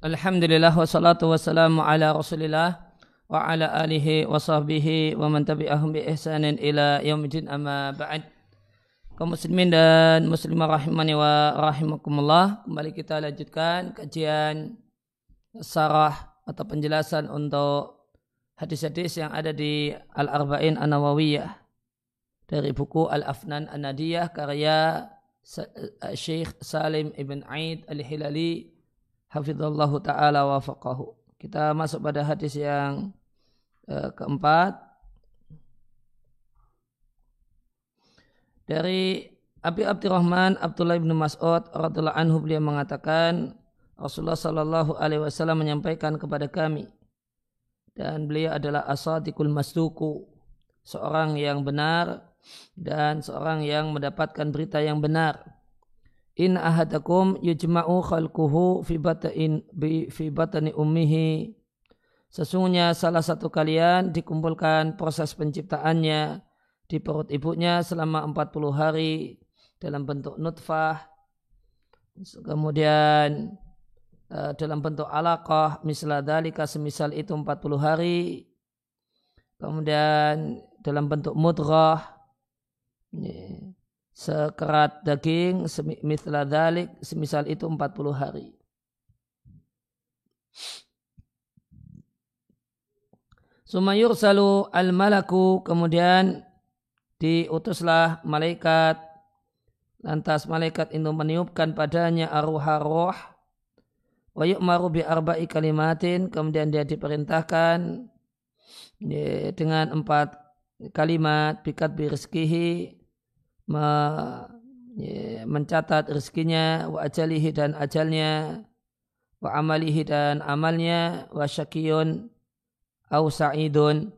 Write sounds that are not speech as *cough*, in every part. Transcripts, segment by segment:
Alhamdulillah wassalatu wassalamu ala rasulillah wa ala alihi wa sahbihi wa man tabi'ahum bi ihsanin ila yaumidin amma ba'd. Kaum muslimin dan muslimah rahimani wa rahimakumullah kembali kita lanjutkan kajian sarah atau penjelasan untuk hadis-hadis yang ada di Al-Arba'in An-Nawawiyah. Dari buku Al-Afnan An-Nadiyah karya Syekh Salim Ibn Aid Al-Hilali hafizallahu taala wa. Kita masuk pada hadis yang uh, keempat dari Abi Abdurrahman Abdullah bin Mas'ud radhiyallahu anhu beliau mengatakan Rasulullah sallallahu alaihi wasallam menyampaikan kepada kami dan beliau adalah asadikul masduku seorang yang benar dan seorang yang mendapatkan berita yang benar in ahadakum yujma'u khalquhu fi batain fi batani ummihi. Sesungguhnya salah satu kalian dikumpulkan proses penciptaannya di perut ibunya selama 40 hari dalam bentuk nutfah. Kemudian uh, dalam bentuk alaqah misal dalika semisal itu 40 hari. Kemudian dalam bentuk mudrah yeah sekerat daging semisal dalik semisal itu 40 hari. Sumayur salu al malaku kemudian diutuslah malaikat. Lantas malaikat itu meniupkan padanya arwah roh. Wa yu'maru bi arba'i kalimatin kemudian dia diperintahkan dengan empat kalimat bikat birizkihi mencatat rezekinya wa ajalihi dan ajalnya wa amalihi dan amalnya wa syakiyun au sa'idun.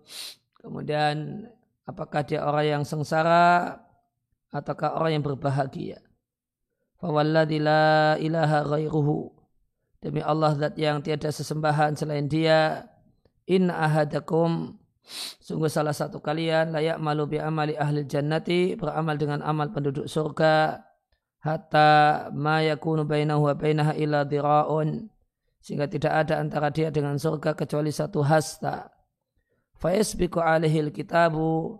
Kemudian apakah dia orang yang sengsara ataukah orang yang berbahagia? Fawalladzi la ilaha ghairuhu. Demi Allah zat yang tiada sesembahan selain dia in ahadakum Sungguh salah satu kalian layak malu bi amali ahli jannati beramal dengan amal penduduk surga hatta ma yakunu bainahu wa bainaha illa dira'un sehingga tidak ada antara dia dengan surga kecuali satu hasta. Fa yasbiqu alaihi kitabu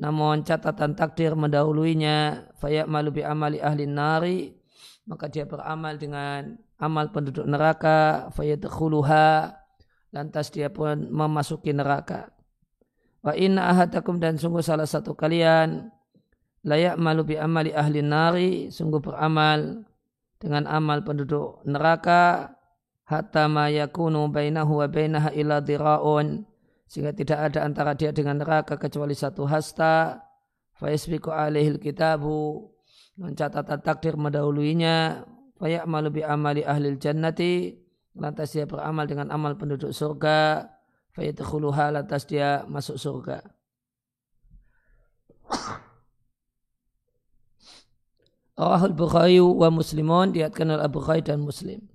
namun catatan takdir mendahuluinya fayak malu bi amali ahli nari maka dia beramal dengan amal penduduk neraka fayadkhuluha lantas dia pun memasuki neraka Wa inna ahadakum dan sungguh salah satu kalian layak malu bi amali ahli nari sungguh beramal dengan amal penduduk neraka hatta ma yakunu bainahu wa bainaha illa dira'un sehingga tidak ada antara dia dengan neraka kecuali satu hasta. Fa yasbiqu alaihil kitabu dan catatan takdir mendahuluinya. Fa ya'malu bi amali ahli jannati lantas dia beramal dengan amal penduduk surga fayadkhuluha lantas dia masuk surga. Rawahul Bukhari wa Muslimun diatkan oleh Abu Bukhari dan Muslim.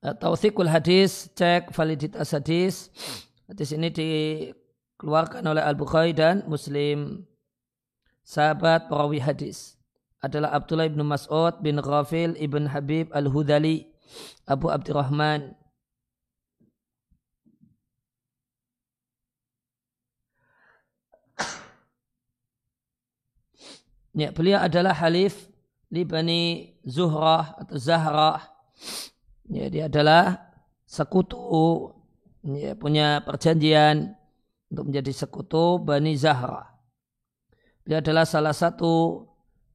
Tausikul hadis, cek validitas hadis. Hadis ini dikeluarkan oleh Al-Bukhari dan Muslim. Sahabat perawi hadis adalah Abdullah bin Mas'ud bin Ghafil ibn Habib Al-Hudali Abu Abdurrahman Ya, beliau adalah halif li Bani Zuhrah atau Zahrah. Ya, dia adalah sekutu ya, punya perjanjian untuk menjadi sekutu Bani Zahra. Beliau adalah salah satu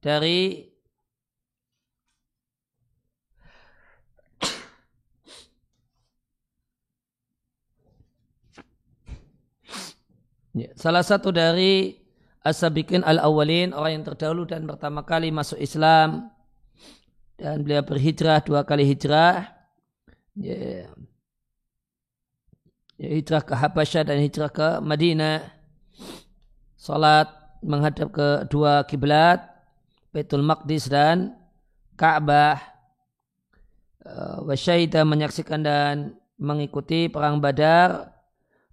dari *coughs* ya, salah satu dari as-sabiqin al-awwalin, orang yang terdahulu dan pertama kali masuk Islam. Dan beliau berhijrah dua kali hijrah. Ya. ya hijrah ke Habasyah dan hijrah ke Madinah. Salat menghadap ke dua kiblat, Baitul Maqdis dan Ka'bah. Eh, Wasyaidah menyaksikan dan mengikuti perang Badar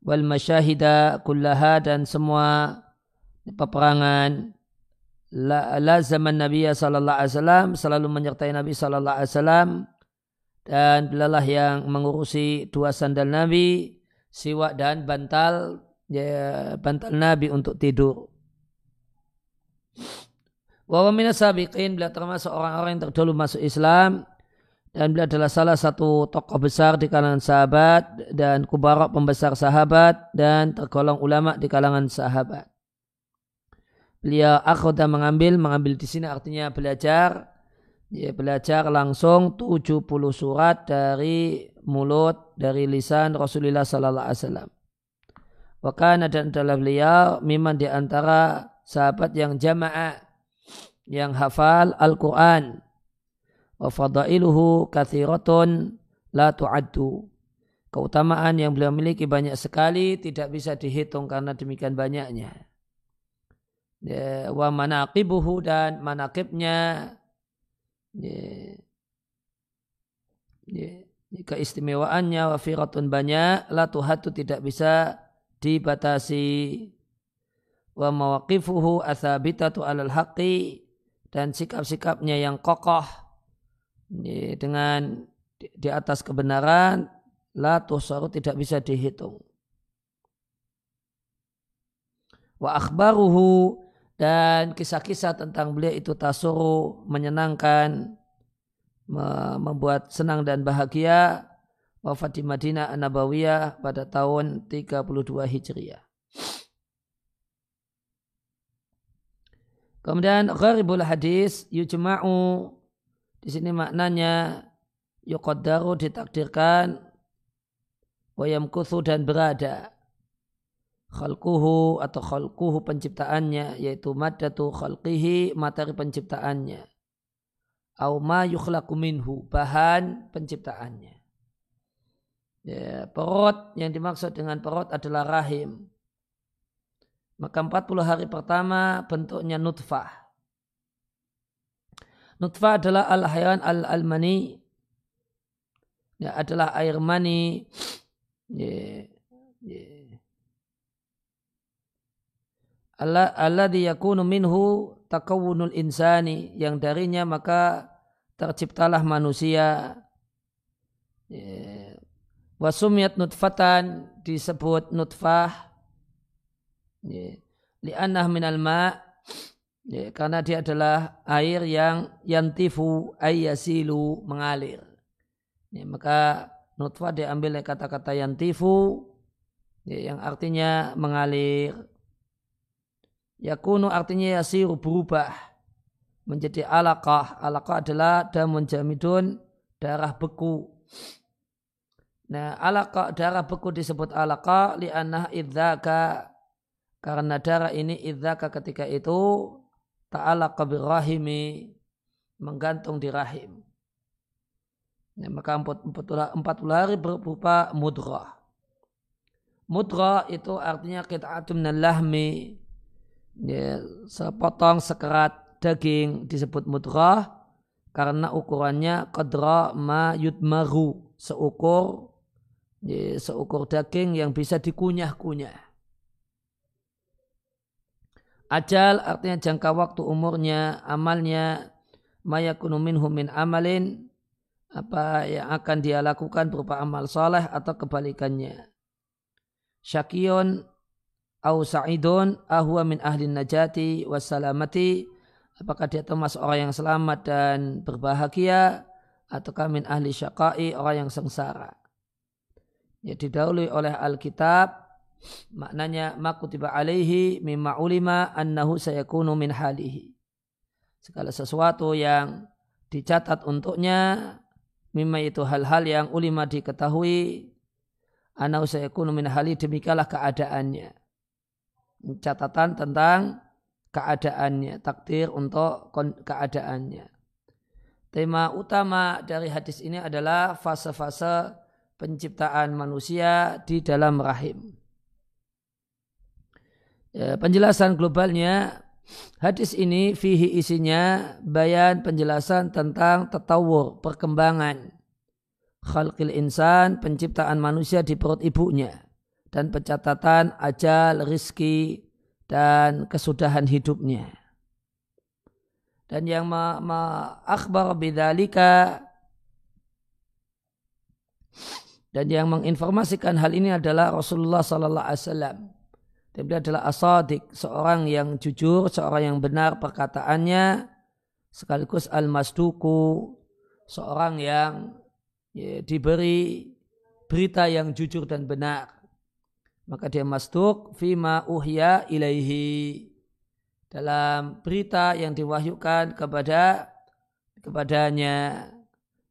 wal masyahida kullaha dan semua peperangan la, zaman Nabi sallallahu alaihi wasallam selalu menyertai Nabi sallallahu alaihi wasallam dan beliaulah yang mengurusi dua sandal Nabi, siwak dan bantal ya, bantal Nabi untuk tidur. Wa minas sabiqin beliau termasuk orang-orang yang terdahulu masuk Islam dan beliau adalah salah satu tokoh besar di kalangan sahabat dan kubarok pembesar sahabat dan tergolong ulama di kalangan sahabat. Beliau akhoda mengambil, mengambil di sini artinya belajar dia belajar langsung 70 surat dari mulut dari lisan Rasulullah sallallahu alaihi wasallam. Wakana dan adalah beliau memang di antara sahabat yang jamaah yang hafal Al-Quran. Wa fadailuhu kathiratun la tu'addu. Keutamaan yang beliau miliki banyak sekali tidak bisa dihitung karena demikian banyaknya. Wa manaqibuhu dan manaqibnya Ya. Ya. Keistimewaannya wafiratun banyak, la tuhatu tidak bisa dibatasi. Wa mawaqifuhu athabitatu alal haqi dan sikap-sikapnya yang kokoh dengan di atas kebenaran la tusaru tidak bisa dihitung. Wa akhbaruhu dan kisah-kisah tentang beliau itu tasuru menyenangkan membuat senang dan bahagia. Wafat di Madinah An-Nabawiyah pada tahun 32 Hijriah. Kemudian gharibul hadis yujma'u. Di sini maknanya yuqaddaru ditakdirkan wa yamkuthu dan berada khalquhu atau khalquhu penciptaannya yaitu maddatu khalqihi materi penciptaannya. Au ma yukhlaqu minhu bahan penciptaannya. Ya, perut yang dimaksud dengan perut adalah rahim. Maka 40 hari pertama bentuknya nutfah. Nutfah adalah al-hayawan al-almani. Ya, adalah air mani. Ya, ya, alladhi yakunu minhu takawunul insani yang darinya maka terciptalah manusia. Ya. wasumiyat nutfatan disebut nutfah. Ya. li'annah minal ma. Ya, karena dia adalah air yang yantifu ayyasilu mengalir. Ya, maka nutfah diambil dari kata-kata yantifu ya, yang artinya mengalir Yakunu artinya yasiru berubah menjadi alaqah. Alaqah adalah damun jamidun darah beku. Nah, alaqah darah beku disebut alaqah li'annah idzaka karena darah ini idzaka ketika itu ta'alaqa birrahimi menggantung di rahim. Nah, maka 40 hari berupa mudrah. Mudrah itu artinya kita'atum lahmi ya, sepotong sekerat daging disebut mudrah karena ukurannya qadra ma yudmaru seukur ya, seukur daging yang bisa dikunyah-kunyah. Ajal artinya jangka waktu umurnya, amalnya, mayakunu minhu min amalin, apa yang akan dia lakukan berupa amal soleh atau kebalikannya. Syakiyun au sa'idun ahwa min ahli najati wassalamati apakah dia termasuk orang yang selamat dan berbahagia ataukah min ahli syaqai orang yang sengsara? Ya didahului oleh Alkitab maknanya makutiba alaihi mimma ulima annahu sayakunu min halihi. Segala sesuatu yang dicatat untuknya mimma itu hal-hal yang ulima diketahui annahu sayakunu min hali demikianlah keadaannya catatan tentang keadaannya, takdir untuk keadaannya. Tema utama dari hadis ini adalah fase-fase penciptaan manusia di dalam rahim. Ya, penjelasan globalnya hadis ini fihi isinya bayan penjelasan tentang tetawur perkembangan khalqil insan penciptaan manusia di perut ibunya dan pencatatan ajal, rizki, dan kesudahan hidupnya. Dan yang ma, ma bidalika Dan yang menginformasikan hal ini adalah Rasulullah sallallahu alaihi wasallam. Beliau adalah asadik, seorang yang jujur, seorang yang benar perkataannya, sekaligus al-masduku, seorang yang ya, diberi berita yang jujur dan benar. Maka dia masduk fima uhya ilaihi dalam berita yang diwahyukan kepada kepadanya.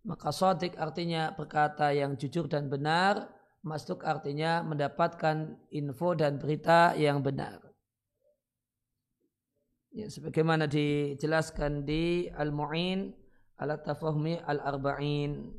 Maka sodik artinya berkata yang jujur dan benar. Masduk artinya mendapatkan info dan berita yang benar. Ya, sebagaimana dijelaskan di Al-Mu'in ala tafahmi al-arba'in.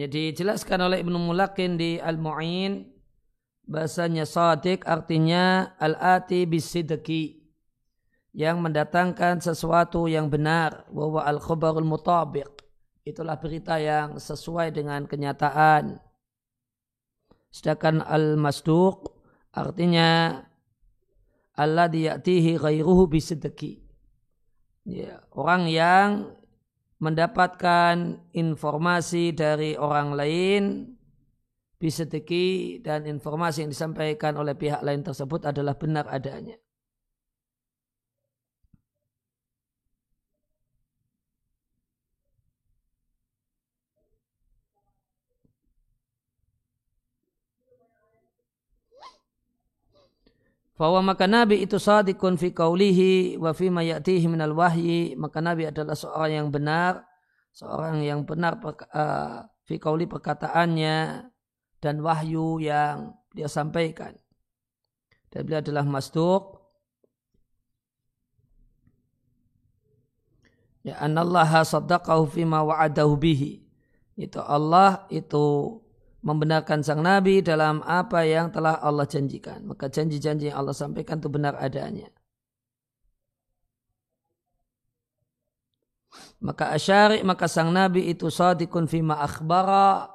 Jadi dijelaskan oleh Ibnu Mulakin di Al-Mu'in bahasanya sadiq artinya al-ati bisidqi yang mendatangkan sesuatu yang benar bahwa al-khabarul mutabiq. Itulah berita yang sesuai dengan kenyataan. Sedangkan al-masduq artinya Allah diyatihi ghairuhu bisidqi ya, orang yang mendapatkan informasi dari orang lain bisedeki dan informasi yang disampaikan oleh pihak lain tersebut adalah benar adanya. Bahwa maka Nabi itu sadikun fi kaulihi wa fi ma ya'tihi minal wahyi. Maka Nabi adalah seorang yang benar seorang yang benar uh, fi kauli perkataannya dan wahyu yang dia sampaikan. Dan beliau adalah masduk ya anallaha saddaqahu ma wa'adahu bihi. Itu Allah itu membenarkan sang Nabi dalam apa yang telah Allah janjikan. Maka janji-janji yang Allah sampaikan itu benar adanya. Maka asyari, maka sang Nabi itu sadikun fima akhbara.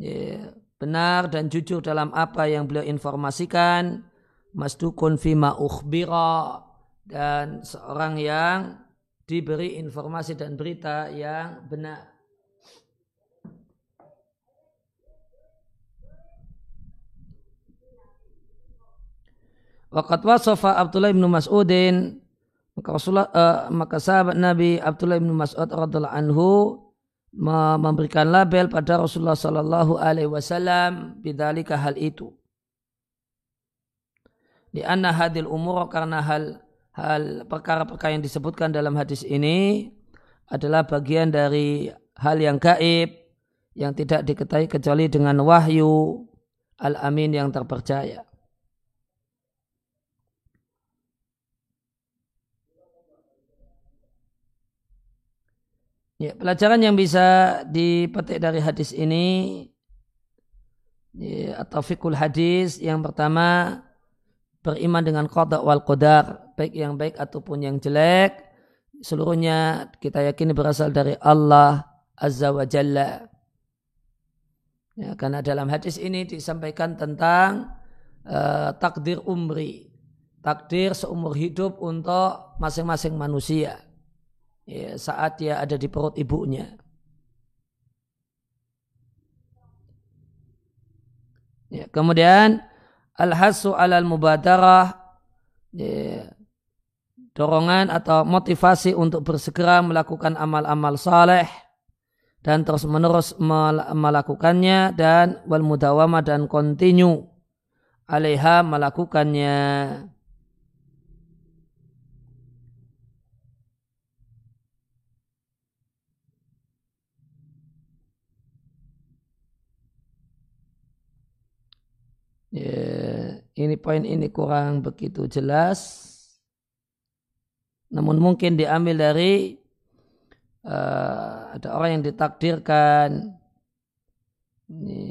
Ya, benar dan jujur dalam apa yang beliau informasikan. Masdukun fima ukhbira. Dan seorang yang diberi informasi dan berita yang benar. Waqat wasofa Abdullah bin Mas'udin maka Rasulullah uh, maka sahabat Nabi Abdullah bin Mas'ud radhiallahu anhu memberikan label pada Rasulullah sallallahu alaihi wasallam bidzalika hal itu. Di anna hadil umur karena hal hal perkara-perkara yang disebutkan dalam hadis ini adalah bagian dari hal yang gaib yang tidak diketahui kecuali dengan wahyu al-amin yang terpercaya. Ya, pelajaran yang bisa dipetik dari hadis ini ya, atau fikul hadis yang pertama beriman dengan qada wal qadar baik yang baik ataupun yang jelek. Seluruhnya kita yakini berasal dari Allah Azza wa Jalla. Ya, karena dalam hadis ini disampaikan tentang uh, takdir umri, takdir seumur hidup untuk masing-masing manusia ya, saat dia ada di perut ibunya. Ya, kemudian al-hasu alal mubadarah ya, dorongan atau motivasi untuk bersegera melakukan amal-amal saleh dan terus menerus melakukannya dan wal mudawama dan kontinu alaiha melakukannya. Ya, ini poin ini kurang begitu jelas. Namun mungkin diambil dari uh, ada orang yang ditakdirkan. Ini,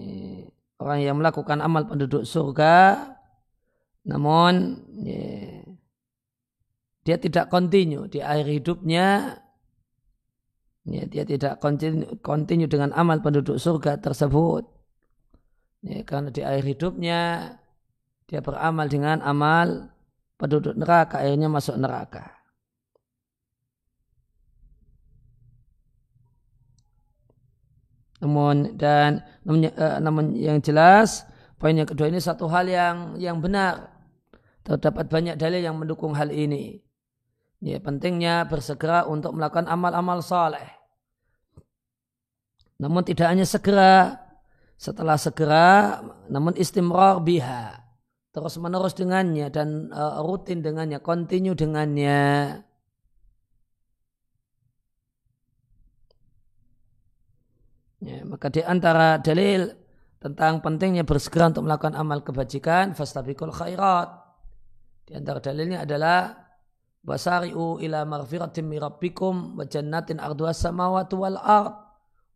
orang yang melakukan amal penduduk surga. Namun ya, dia tidak kontinu di akhir hidupnya. Ya, dia tidak kontinu dengan amal penduduk surga tersebut ya, karena di akhir hidupnya dia beramal dengan amal penduduk neraka akhirnya masuk neraka. Namun dan namun, uh, namun yang jelas poin yang kedua ini satu hal yang yang benar. Terdapat banyak dalil yang mendukung hal ini. Ya, pentingnya bersegera untuk melakukan amal-amal soleh. Namun tidak hanya segera, setelah segera, namun istimrar biha. Terus menerus dengannya dan uh, rutin dengannya, continue dengannya. Ya, maka di antara dalil tentang pentingnya bersegera untuk melakukan amal kebajikan, fastabikul khairat. Di antara dalilnya adalah Wasari'u ila maghfiratin min rabbikum wa jannatin arduha samawati wal ard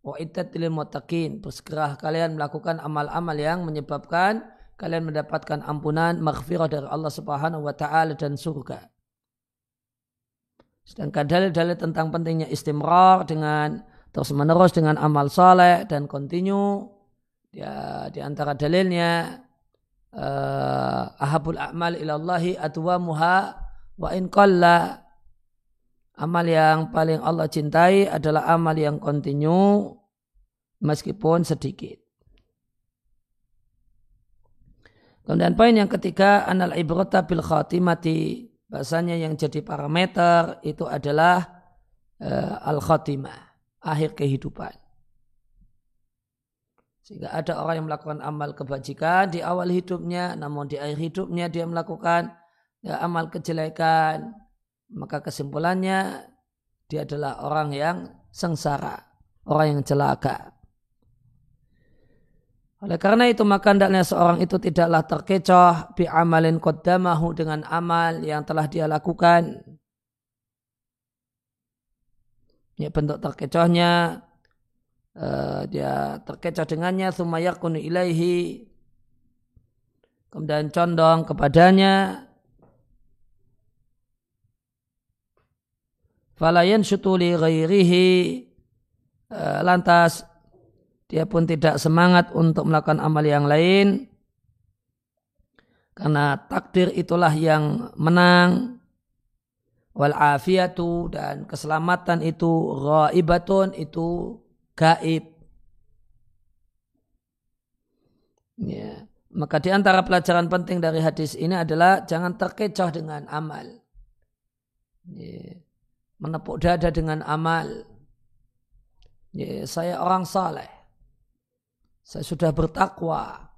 wa iddatil muttaqin. Bersegera kalian melakukan amal-amal yang menyebabkan kalian mendapatkan ampunan maghfirah dari Allah Subhanahu wa taala dan surga. Sedangkan dalil-dalil tentang pentingnya istimrar dengan terus menerus dengan amal soleh dan kontinu ya di antara dalilnya uh, ahabul a'mal ilallahi adwamuha Wa in qalla amal yang paling Allah cintai adalah amal yang kontinu meskipun sedikit. Kemudian poin yang ketiga anal ibrata bil khatimati bahasanya yang jadi parameter itu adalah uh, al khatimah akhir kehidupan. Sehingga ada orang yang melakukan amal kebajikan di awal hidupnya, namun di akhir hidupnya dia melakukan ya, amal kejelekan, maka kesimpulannya dia adalah orang yang sengsara, orang yang celaka. Oleh karena itu maka hendaknya seorang itu tidaklah terkecoh bi amalin qaddamahu dengan amal yang telah dia lakukan. Ya bentuk terkecohnya uh, dia terkecoh dengannya sumayakunu ilaihi kemudian condong kepadanya falayan syutuli ghairihi eh, lantas dia pun tidak semangat untuk melakukan amal yang lain. Karena takdir itulah yang menang. Wal afiatu dan keselamatan itu ghaibatun itu gaib. Ya. Maka di antara pelajaran penting dari hadis ini adalah jangan terkecoh dengan amal. Ya. Menepuk dada dengan amal. Ya, saya orang saleh. Saya sudah bertakwa.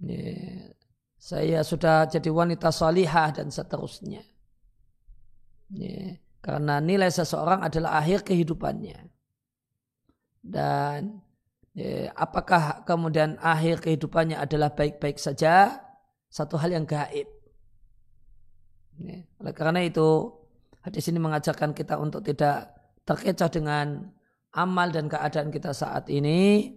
Ya, saya sudah jadi wanita salihah dan seterusnya. Ya, karena nilai seseorang adalah akhir kehidupannya. Dan apakah kemudian akhir kehidupannya adalah baik-baik saja? Satu hal yang gaib. Oleh karena itu Hadis ini mengajarkan kita untuk tidak terkecoh dengan amal dan keadaan kita saat ini.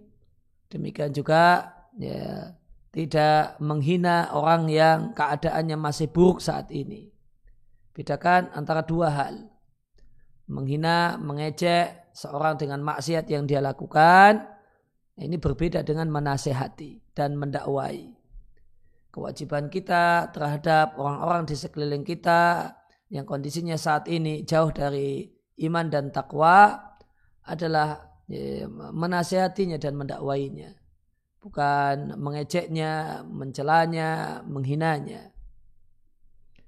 Demikian juga ya, tidak menghina orang yang keadaannya masih buruk saat ini. Bedakan antara dua hal. Menghina, mengejek seorang dengan maksiat yang dia lakukan. Ini berbeda dengan menasehati dan mendakwai. Kewajiban kita terhadap orang-orang di sekeliling kita yang kondisinya saat ini jauh dari iman dan takwa adalah ya, menasehatinya dan mendakwainya bukan mengejeknya, mencelanya, menghinanya.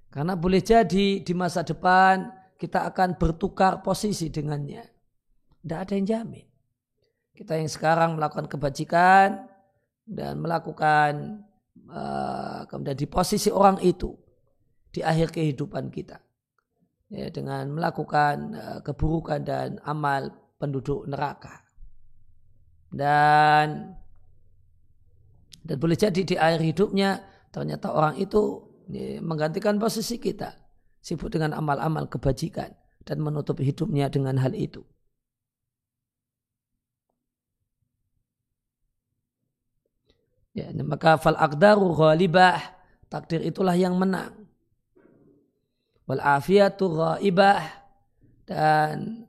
Karena boleh jadi di masa depan kita akan bertukar posisi dengannya. Tidak ada yang jamin. Kita yang sekarang melakukan kebajikan dan melakukan uh, kemudian di posisi orang itu di akhir kehidupan kita ya, dengan melakukan uh, keburukan dan amal penduduk neraka. Dan dan boleh jadi di akhir hidupnya ternyata orang itu ya, menggantikan posisi kita sibuk dengan amal-amal kebajikan dan menutup hidupnya dengan hal itu. Ya, maka fal aqdaru ghalibah takdir itulah yang menang wal afiyatu ghaibah dan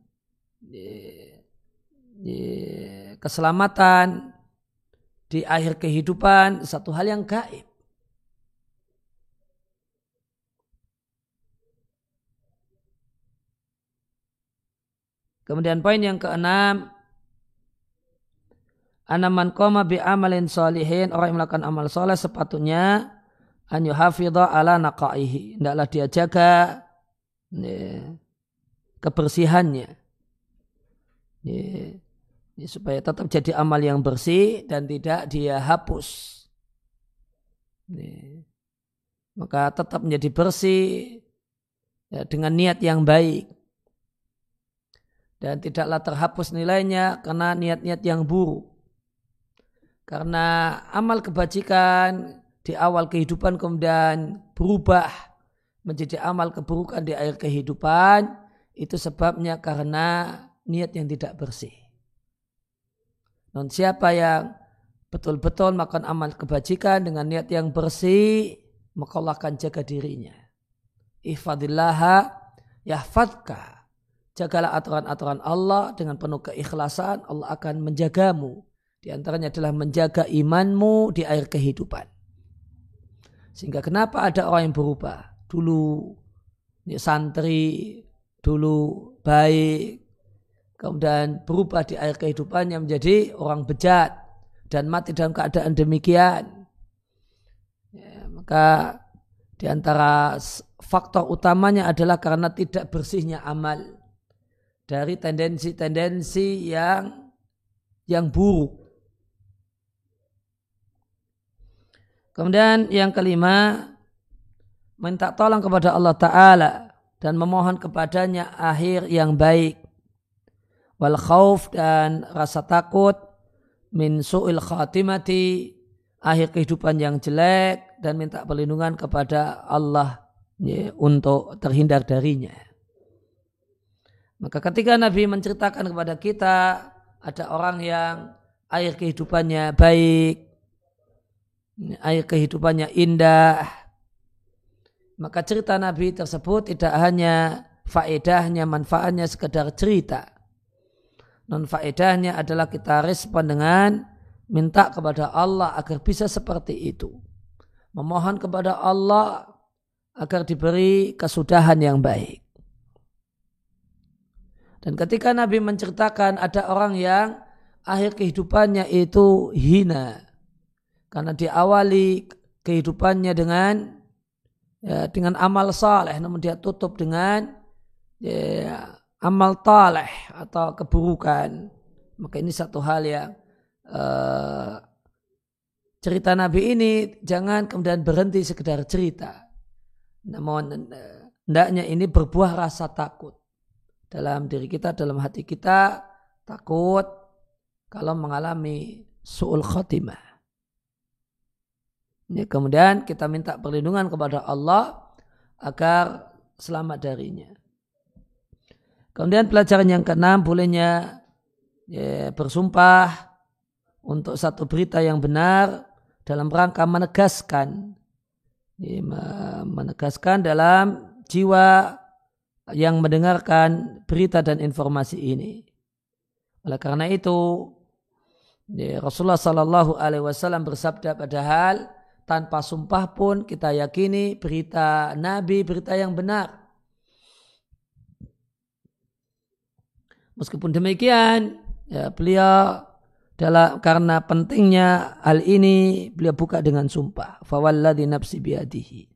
keselamatan di akhir kehidupan satu hal yang gaib. Kemudian poin yang keenam, anaman koma bi amalin solihin orang yang melakukan amal soleh sepatutnya an yuhafidha ala naqaihi. Hendaklah dia jaga ya, kebersihannya. Ya, ya, supaya tetap jadi amal yang bersih dan tidak dia hapus. Ya, maka tetap menjadi bersih ya, dengan niat yang baik dan tidaklah terhapus nilainya karena niat-niat yang buruk. Karena amal kebajikan di awal kehidupan kemudian berubah menjadi amal keburukan di akhir kehidupan itu sebabnya karena niat yang tidak bersih. Non siapa yang betul-betul makan amal kebajikan dengan niat yang bersih maka Allah akan jaga dirinya. Ihfadillaha yahfadka Jagalah aturan-aturan Allah dengan penuh keikhlasan, Allah akan menjagamu. Di antaranya adalah menjaga imanmu di air kehidupan. Sehingga kenapa ada orang yang berubah? Dulu santri, dulu baik, kemudian berubah di air kehidupannya menjadi orang bejat dan mati dalam keadaan demikian. Ya, maka di antara faktor utamanya adalah karena tidak bersihnya amal dari tendensi-tendensi yang yang buruk. Kemudian yang kelima, minta tolong kepada Allah Ta'ala dan memohon kepadanya akhir yang baik. Wal khauf dan rasa takut min su'il khatimati akhir kehidupan yang jelek dan minta perlindungan kepada Allah ya, untuk terhindar darinya. Maka ketika Nabi menceritakan kepada kita ada orang yang air kehidupannya baik, air kehidupannya indah, maka cerita Nabi tersebut tidak hanya faedahnya, manfaatnya sekedar cerita. Non faedahnya adalah kita respon dengan minta kepada Allah agar bisa seperti itu. Memohon kepada Allah agar diberi kesudahan yang baik. Dan ketika Nabi menceritakan ada orang yang akhir kehidupannya itu hina. Karena diawali kehidupannya dengan ya, dengan amal saleh namun dia tutup dengan ya, amal taleh atau keburukan. Maka ini satu hal yang uh, cerita Nabi ini jangan kemudian berhenti sekedar cerita. Namun eh, hendaknya ini berbuah rasa takut dalam diri kita, dalam hati kita takut kalau mengalami su'ul khotimah. Ini kemudian kita minta perlindungan kepada Allah agar selamat darinya. Kemudian pelajaran yang keenam bolehnya ya, bersumpah untuk satu berita yang benar dalam rangka menegaskan ya, menegaskan dalam jiwa yang mendengarkan berita dan informasi ini. Oleh karena itu, Rasulullah Sallallahu Alaihi Wasallam bersabda padahal tanpa sumpah pun kita yakini berita Nabi berita yang benar. Meskipun demikian, ya, beliau dalam karena pentingnya hal ini beliau buka dengan sumpah. Fawalladhi nafsi biadihi.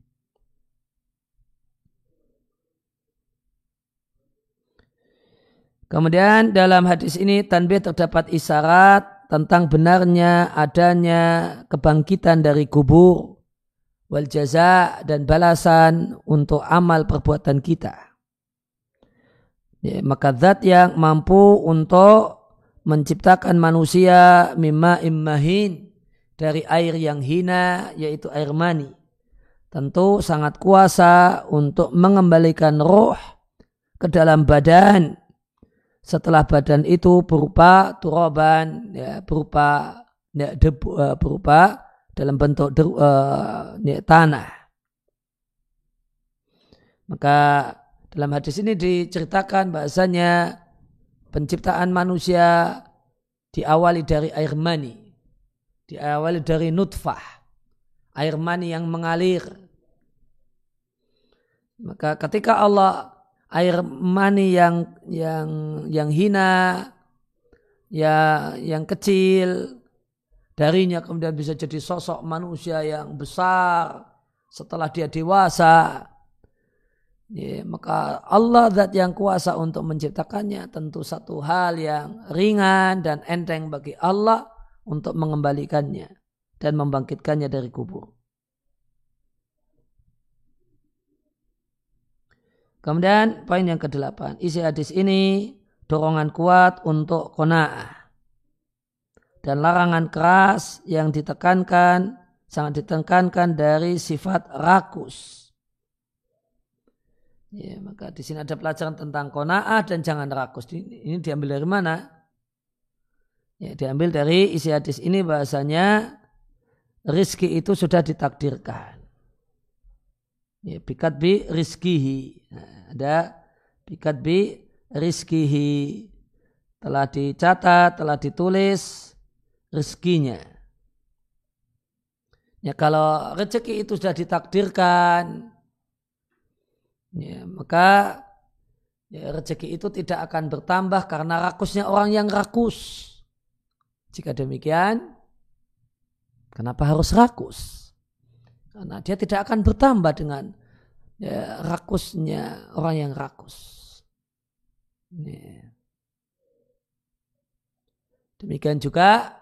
Kemudian dalam hadis ini tanbih terdapat isyarat tentang benarnya adanya kebangkitan dari kubur wal jaza dan balasan untuk amal perbuatan kita. Ya, maka zat yang mampu untuk menciptakan manusia mimma immahin dari air yang hina yaitu air mani. Tentu sangat kuasa untuk mengembalikan roh ke dalam badan setelah badan itu berupa turoban ya, berupa ya, debu, uh, berupa dalam bentuk de, uh, ya, tanah Maka dalam hadis ini diceritakan bahasanya penciptaan manusia diawali dari air mani. Diawali dari nutfah. Air mani yang mengalir. Maka ketika Allah air mani yang yang yang hina ya yang kecil darinya kemudian bisa jadi sosok manusia yang besar setelah dia dewasa Ya, maka Allah zat yang kuasa untuk menciptakannya tentu satu hal yang ringan dan enteng bagi Allah untuk mengembalikannya dan membangkitkannya dari kubur. Kemudian poin yang kedelapan, isi hadis ini dorongan kuat untuk kona'ah dan larangan keras yang ditekankan sangat ditekankan dari sifat rakus Ya, maka di sini ada pelajaran tentang kona'ah dan jangan rakus. Ini, diambil dari mana? Ya, diambil dari isi hadis ini bahasanya rizki itu sudah ditakdirkan. Ya, bikat bi rizkihi. Nah, ada bikat bi rizkihi. Telah dicatat, telah ditulis rizkinya. Ya kalau rezeki itu sudah ditakdirkan, ya, maka ya, rezeki itu tidak akan bertambah karena rakusnya orang yang rakus. Jika demikian, kenapa harus rakus? Karena dia tidak akan bertambah dengan ya, rakusnya orang yang rakus. Ya. Demikian juga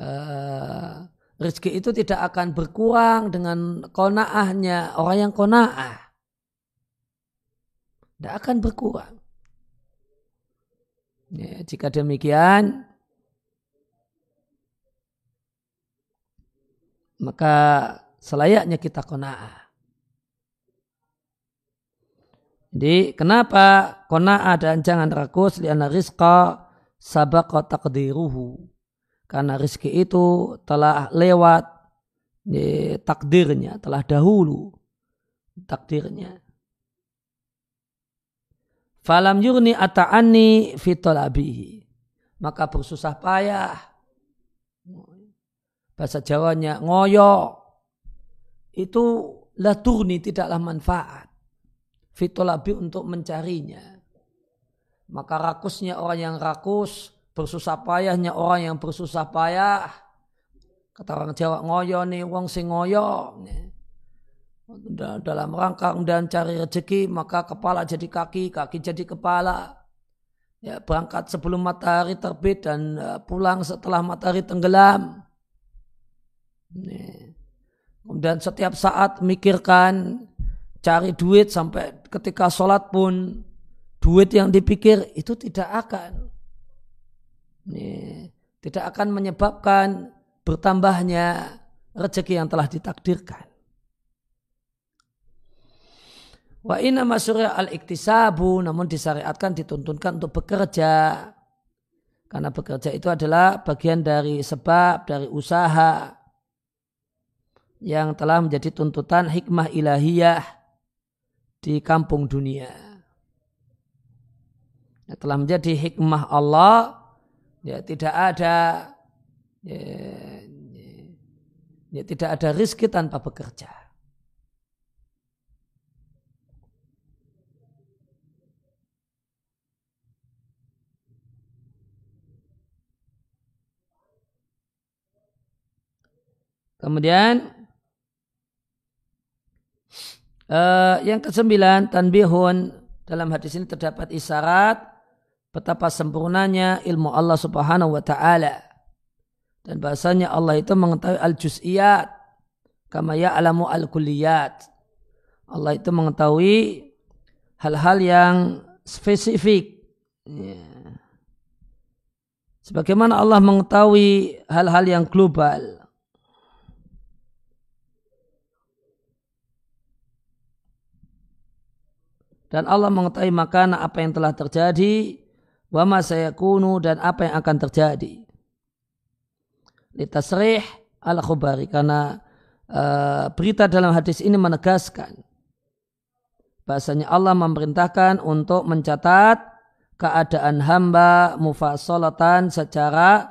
uh, rezeki itu tidak akan berkurang dengan konaahnya orang yang konaah. Tidak akan berkurang. Ya, jika demikian, maka selayaknya kita kona'ah. Jadi kenapa kona'ah dan jangan rakus liana rizqa sabaqa takdiruhu. Karena rizki itu telah lewat ya, takdirnya, telah dahulu takdirnya. Falam yurni ata'ani fitolabihi. Maka bersusah payah. Bahasa Jawanya ngoyo. Itu la turni tidaklah manfaat. Fitolabi untuk mencarinya. Maka rakusnya orang yang rakus. Bersusah payahnya orang yang bersusah payah. Kata orang Jawa ngoyo nih wong sing ngoyo dalam rangka dan cari rezeki maka kepala jadi kaki, kaki jadi kepala. Ya, berangkat sebelum matahari terbit dan uh, pulang setelah matahari tenggelam. Kemudian setiap saat mikirkan cari duit sampai ketika sholat pun duit yang dipikir itu tidak akan tidak akan menyebabkan bertambahnya rezeki yang telah ditakdirkan. Wa inna masyurya al-iktisabu namun disyariatkan dituntunkan untuk bekerja. Karena bekerja itu adalah bagian dari sebab, dari usaha yang telah menjadi tuntutan hikmah ilahiyah di kampung dunia. Ya, telah menjadi hikmah Allah, ya tidak ada ya, ya, ya tidak ada rizki tanpa bekerja. Kemudian uh, yang kesembilan tanbihun dalam hadis ini terdapat isyarat betapa sempurnanya ilmu Allah Subhanahu wa taala. Dan bahasanya Allah itu mengetahui al-juz'iyat kama ya'lamu al-kulliyat. Allah itu mengetahui hal-hal yang spesifik. Ya. Sebagaimana Allah mengetahui hal-hal yang global. Dan Allah mengetahui makana apa yang telah terjadi wa ma sayakunu dan apa yang akan terjadi litasrih al khubari karena uh, berita dalam hadis ini menegaskan bahasanya Allah memerintahkan untuk mencatat keadaan hamba mufasolatan secara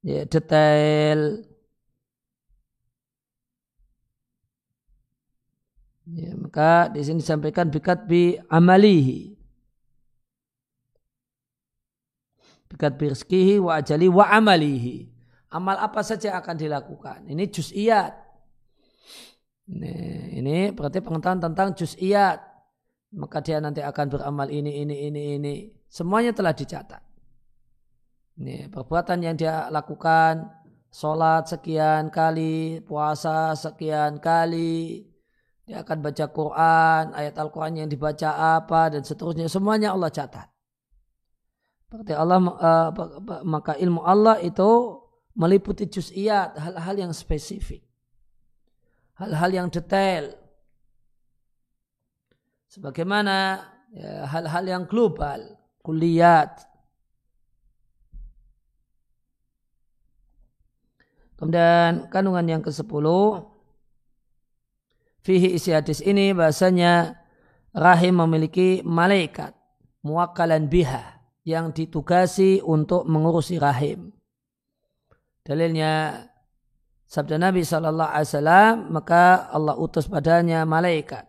ya, detail. Ya, maka di sini disampaikan bikat bi amalihi. Bikat bi rizkihi wa ajali wa amalihi. Amal apa saja akan dilakukan. Ini juz'iyat. Ini, ini berarti pengetahuan tentang juz'iyat. Maka dia nanti akan beramal ini, ini, ini, ini. Semuanya telah dicatat. Ini perbuatan yang dia lakukan, sholat sekian kali, puasa sekian kali, dia akan baca Quran, ayat Al-Quran yang dibaca apa, dan seterusnya. Semuanya Allah catat. Berarti Allah, uh, maka ilmu Allah itu meliputi juz'iyat, hal-hal yang spesifik. Hal-hal yang detail. Sebagaimana ya, hal-hal yang global kuliat. Kemudian kandungan yang ke-10 Fihi isi hadis ini bahasanya rahim memiliki malaikat muwakkalan biha yang ditugasi untuk mengurusi rahim. Dalilnya sabda Nabi Shallallahu Alaihi Wasallam maka Allah utus padanya malaikat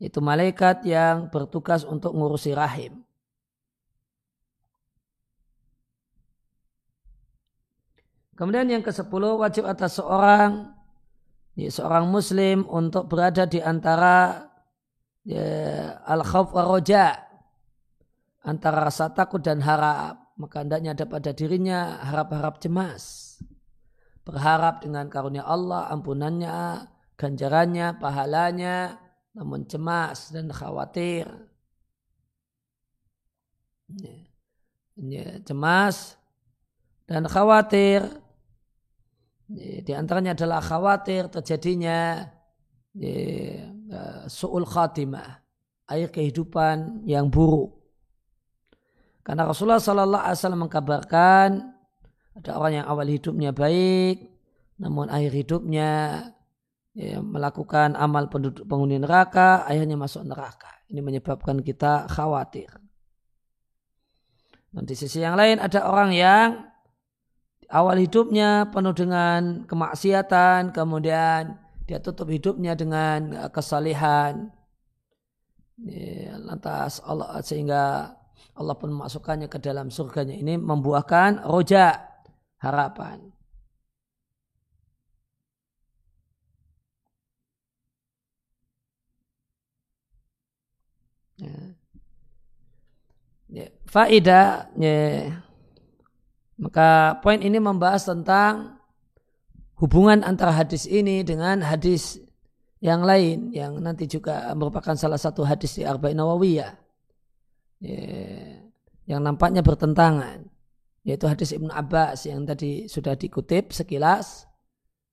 itu malaikat yang bertugas untuk mengurusi rahim. Kemudian yang ke-10 wajib atas seorang ya, seorang muslim untuk berada di antara ya, al-khawf wa roja antara rasa takut dan harap. Maka hendaknya ada pada dirinya harap-harap cemas. Berharap dengan karunia Allah ampunannya ganjarannya pahalanya namun cemas dan khawatir. Ya, ya, cemas dan khawatir di antaranya adalah khawatir terjadinya su'ul khatimah, air kehidupan yang buruk. Karena Rasulullah Wasallam mengkabarkan ada orang yang awal hidupnya baik, namun akhir hidupnya ya, melakukan amal penduduk penghuni neraka, akhirnya masuk neraka. Ini menyebabkan kita khawatir. Dan di sisi yang lain ada orang yang awal hidupnya penuh dengan kemaksiatan, kemudian dia tutup hidupnya dengan uh, kesalehan. Lantas Allah sehingga Allah pun memasukkannya ke dalam surganya. Ini membuahkan roja harapan. Ya. Ya. Faidah ya, maka poin ini membahas tentang hubungan antara hadis ini dengan hadis yang lain yang nanti juga merupakan salah satu hadis di Arba'in Nawawiyah. Ya, yang nampaknya bertentangan yaitu hadis Ibnu Abbas yang tadi sudah dikutip sekilas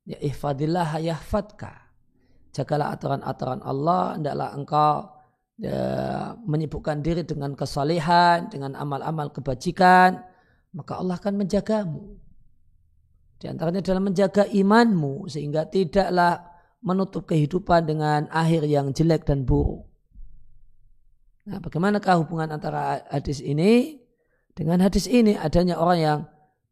ya ihfadillah yahfadka. Jagalah aturan-aturan Allah hendaklah engkau ya, menyibukkan diri dengan kesalehan dengan amal-amal kebajikan maka Allah akan menjagamu. Di antaranya adalah menjaga imanmu sehingga tidaklah menutup kehidupan dengan akhir yang jelek dan buruk. Nah, bagaimanakah hubungan antara hadis ini dengan hadis ini? Adanya orang yang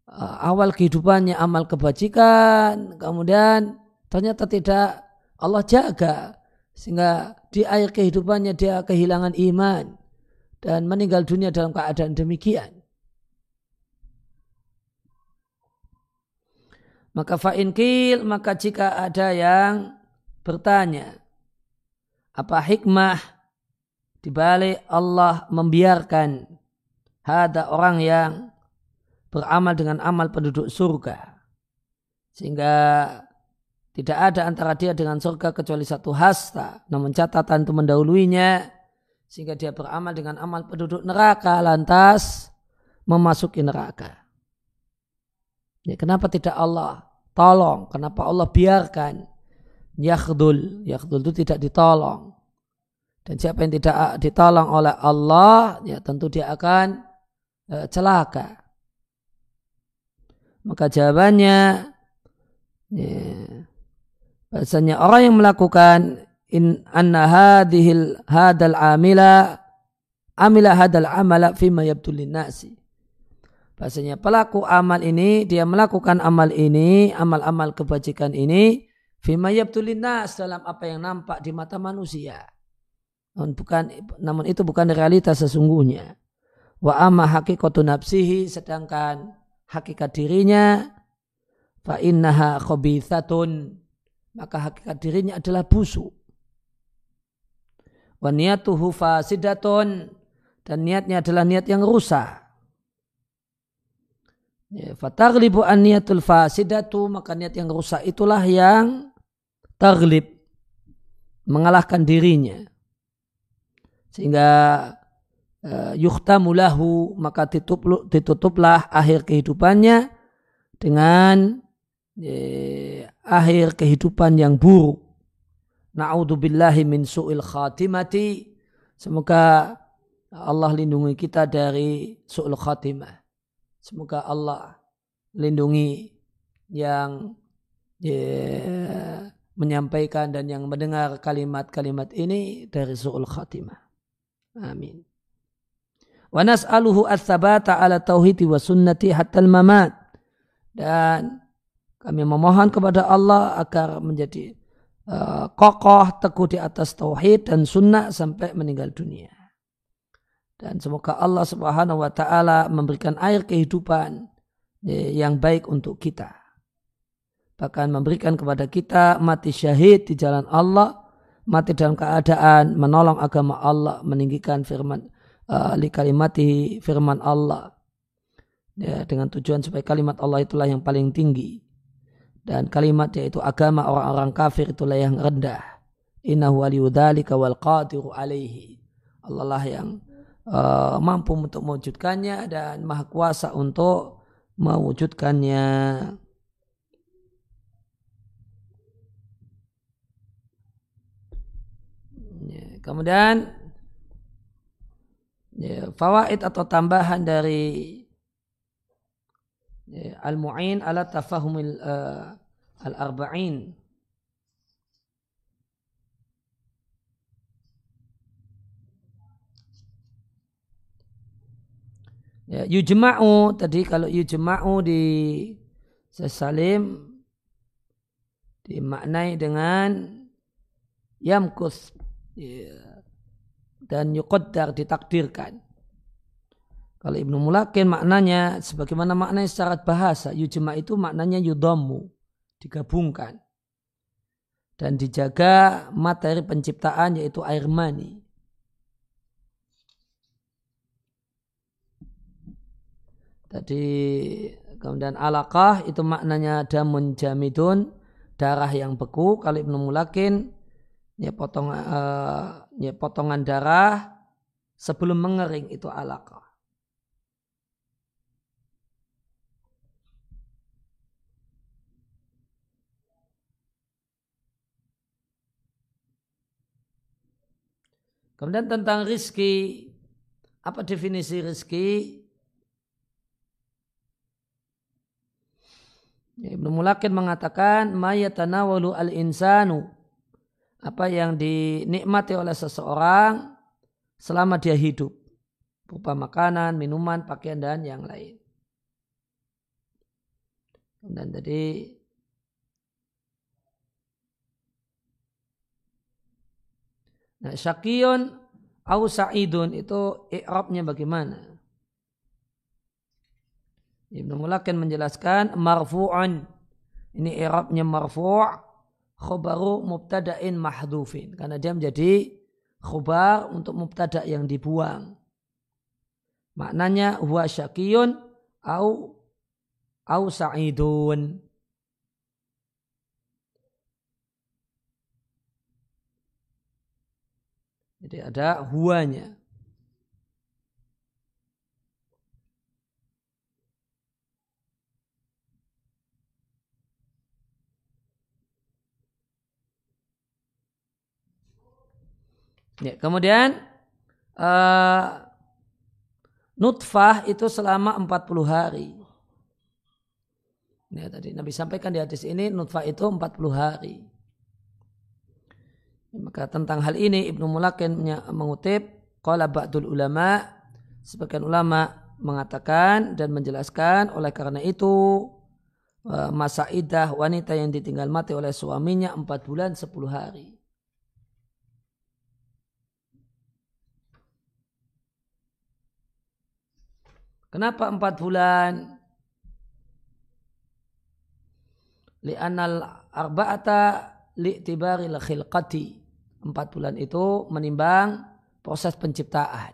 uh, awal kehidupannya amal kebajikan, kemudian ternyata tidak Allah jaga sehingga di akhir kehidupannya dia kehilangan iman dan meninggal dunia dalam keadaan demikian. Maka fa'in kil, maka jika ada yang bertanya, apa hikmah dibalik Allah membiarkan ada orang yang beramal dengan amal penduduk surga. Sehingga tidak ada antara dia dengan surga kecuali satu hasta. Namun catatan itu mendahuluinya. Sehingga dia beramal dengan amal penduduk neraka lantas memasuki neraka. Ya, kenapa tidak Allah tolong? Kenapa Allah biarkan? Yakhdul. Yakhdul itu tidak ditolong. Dan siapa yang tidak ditolong oleh Allah, ya tentu dia akan uh, celaka. Maka jawabannya, ya, bahasanya orang yang melakukan in anna hadhil hadal amila amila hadal amala fima yabdulin nasi. Bahasanya pelaku amal ini, dia melakukan amal ini, amal-amal kebajikan ini, fima dalam apa yang nampak di mata manusia. Namun, bukan, namun itu bukan realitas sesungguhnya. Wa amma hakikatu nafsihi, sedangkan hakikat dirinya, fa innaha khabithatun, maka hakikat dirinya adalah busuk. Wa niyatuhu fasidatun, dan niatnya adalah niat yang rusak. Ya, fataglibu an niyatul fasidatu, maka niat yang rusak itulah yang taglib, mengalahkan dirinya sehingga uh, yuhtamulahu maka ditutup, ditutuplah akhir kehidupannya dengan eh, akhir kehidupan yang buruk. Na'udzubillahi min su'il khatimati. Semoga Allah lindungi kita dari su'il khatimah. Semoga Allah lindungi yang ya, menyampaikan dan yang mendengar kalimat-kalimat ini dari su'ul khatimah. Amin. Wa nas'aluhu ats-tsabata 'ala tauhidi wa sunnati hatta mamat Dan kami memohon kepada Allah agar menjadi uh, kokoh teguh di atas tauhid dan sunnah sampai meninggal dunia. Dan semoga Allah Subhanahu wa taala memberikan air kehidupan eh, yang baik untuk kita. Bahkan memberikan kepada kita mati syahid di jalan Allah mati dalam keadaan menolong agama Allah, meninggikan firman uh, li kalimati firman Allah. Ya, dengan tujuan supaya kalimat Allah itulah yang paling tinggi. Dan kalimat yaitu agama orang-orang kafir itulah yang rendah. Innahu waliyudhalika wal qadiru alaihi. Allah lah yang uh, mampu untuk mewujudkannya dan maha kuasa untuk mewujudkannya. Kemudian ya, fawaid atau tambahan dari ya, al-mu'in ala tafahumil uh, al-arba'in. Ya, yujma'u tadi kalau yujma'u di sesalim dimaknai dengan yamkus Iya. dan yuqaddar ditakdirkan. Kalau Ibnu Mulakin maknanya sebagaimana maknanya secara bahasa, yujma itu maknanya yudomu, digabungkan. Dan dijaga materi penciptaan yaitu air mani. Tadi kemudian alaqah itu maknanya damun jamidun, darah yang beku. Kalau Ibnu Mulakin ya potongan uh, ya potongan darah sebelum mengering itu alaqah. Kemudian tentang rizki, apa definisi rizki? Ibnu Mulakin mengatakan, Mayatanawalu al-insanu apa yang dinikmati oleh seseorang selama dia hidup berupa makanan, minuman, pakaian dan yang lain. Dan tadi Nah, syakiyun au sa'idun itu i'rabnya bagaimana? Ibnu Mulakin menjelaskan marfu'an. Ini i'rabnya marfu' khobaru mubtada'in mahdufin. Karena dia menjadi khobar untuk mubtada yang dibuang. Maknanya huwa syakiyun au au sa'idun. Jadi ada huanya. Ya, kemudian uh, nutfah itu selama 40 hari. Ya, tadi Nabi sampaikan di hadis ini nutfah itu 40 hari. Maka tentang hal ini Ibnu Mulakin mengutip qala ba'dul ulama sebagian ulama mengatakan dan menjelaskan oleh karena itu e, masa idah wanita yang ditinggal mati oleh suaminya 4 bulan 10 hari. Kenapa 4 bulan? Li'anal arba'ata li'tibaril khilqati empat bulan itu menimbang proses penciptaan.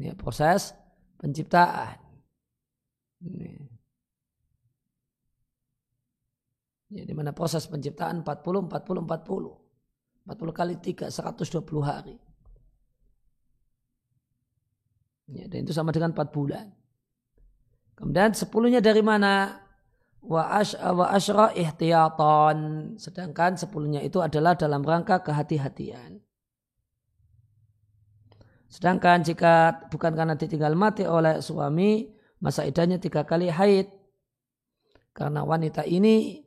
Ini proses penciptaan. Ini. Ya, di mana proses penciptaan 40, 40, 40. 40 kali 3, 120 hari. Ya, dan itu sama dengan 4 bulan. Kemudian sepuluhnya dari mana? wa asyra ihtiyatan sedangkan sepuluhnya itu adalah dalam rangka kehati-hatian sedangkan jika bukan karena ditinggal mati oleh suami masa idahnya tiga kali haid karena wanita ini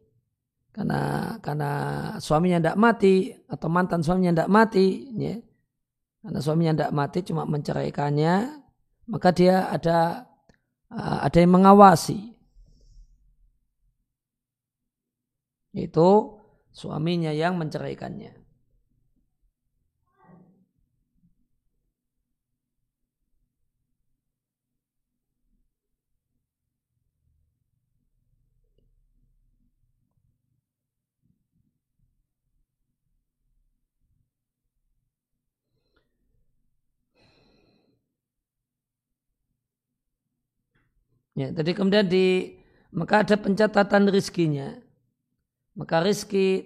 karena karena suaminya tidak mati atau mantan suaminya tidak mati ya, karena suaminya tidak mati cuma menceraikannya maka dia ada ada yang mengawasi Itu suaminya yang menceraikannya. Ya, tadi kemudian di maka ada pencatatan rizkinya. Maka rizki,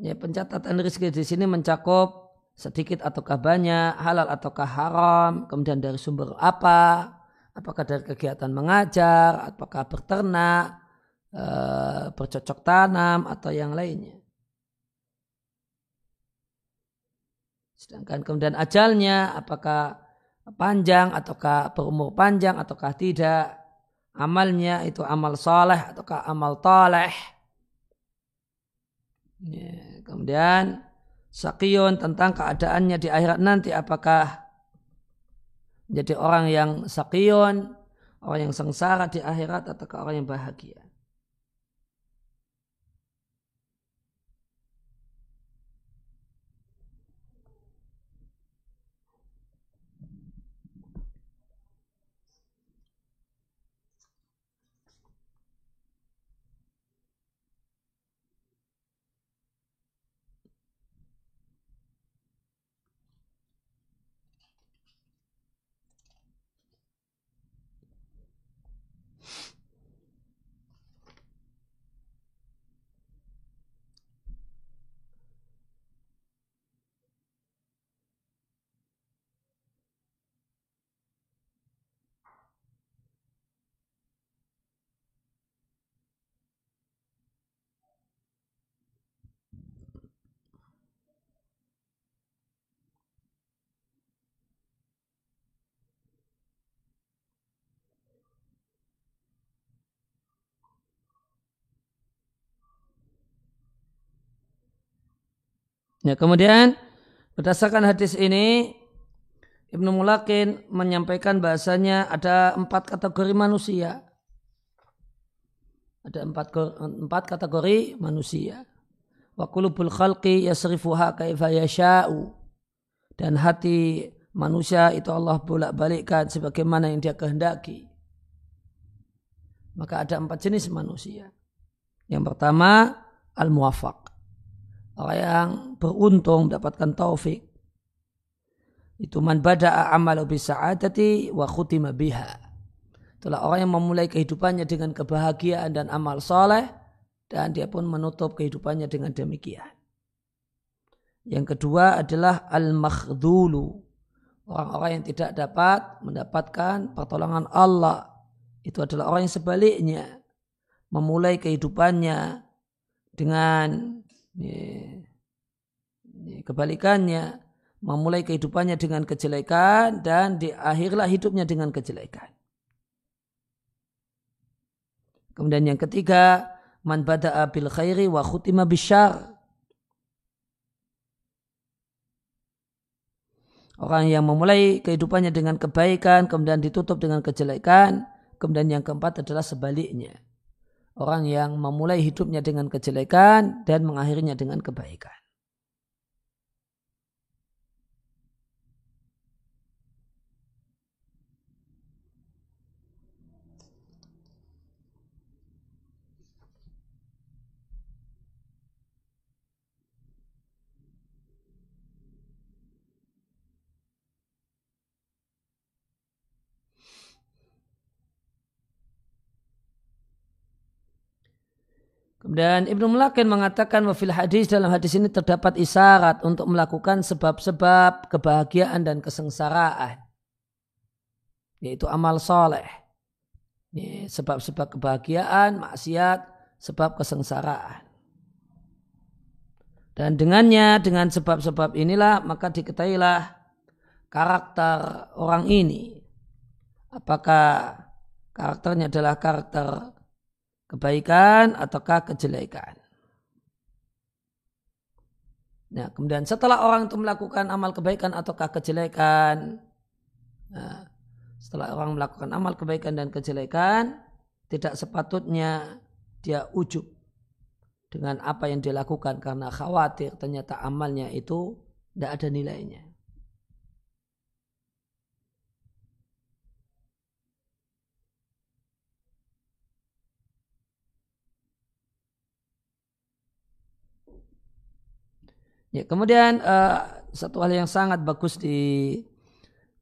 ya pencatatan rizki di sini mencakup sedikit ataukah banyak, halal ataukah haram, kemudian dari sumber apa, apakah dari kegiatan mengajar, apakah berternak, e, bercocok tanam, atau yang lainnya. Sedangkan kemudian ajalnya, apakah panjang, ataukah berumur panjang, ataukah tidak, amalnya itu amal soleh, ataukah amal toleh, Ya, kemudian sakiyun tentang keadaannya di akhirat nanti apakah menjadi orang yang sakiyun, orang yang sengsara di akhirat atau orang yang bahagia. Ya, kemudian berdasarkan hadis ini Ibnu Mulakin menyampaikan bahasanya ada empat kategori manusia. Ada empat, empat kategori manusia. Wa kulubul khalqi yasrifuha kaifa yasha'u. Dan hati manusia itu Allah bolak-balikkan sebagaimana yang dia kehendaki. Maka ada empat jenis manusia. Yang pertama, al-muwafaq orang yang beruntung mendapatkan taufik. Itu man bada'a amalu bisa'adati wa khutima biha. Itulah orang yang memulai kehidupannya dengan kebahagiaan dan amal soleh dan dia pun menutup kehidupannya dengan demikian. Yang kedua adalah al-makhdulu. Orang-orang yang tidak dapat mendapatkan pertolongan Allah. Itu adalah orang yang sebaliknya. Memulai kehidupannya dengan ini Kebalikannya, memulai kehidupannya dengan kejelekan dan diakhirlah hidupnya dengan kejelekan. Kemudian yang ketiga, man bada'a bil khairi wa khutima bisyar. Orang yang memulai kehidupannya dengan kebaikan, kemudian ditutup dengan kejelekan, kemudian yang keempat adalah sebaliknya. Orang yang memulai hidupnya dengan kejelekan dan mengakhirinya dengan kebaikan. Kemudian Ibnu Mulakin mengatakan wafil hadis dalam hadis ini terdapat isyarat untuk melakukan sebab-sebab kebahagiaan dan kesengsaraan. Yaitu amal soleh. Sebab-sebab kebahagiaan, maksiat, sebab kesengsaraan. Dan dengannya, dengan sebab-sebab inilah, maka diketahuilah karakter orang ini. Apakah karakternya adalah karakter kebaikan ataukah kejelekan. Nah, kemudian setelah orang itu melakukan amal kebaikan ataukah kejelekan, nah, setelah orang melakukan amal kebaikan dan kejelekan, tidak sepatutnya dia ujub dengan apa yang dia lakukan karena khawatir ternyata amalnya itu tidak ada nilainya. Ya, kemudian uh, satu hal yang sangat bagus di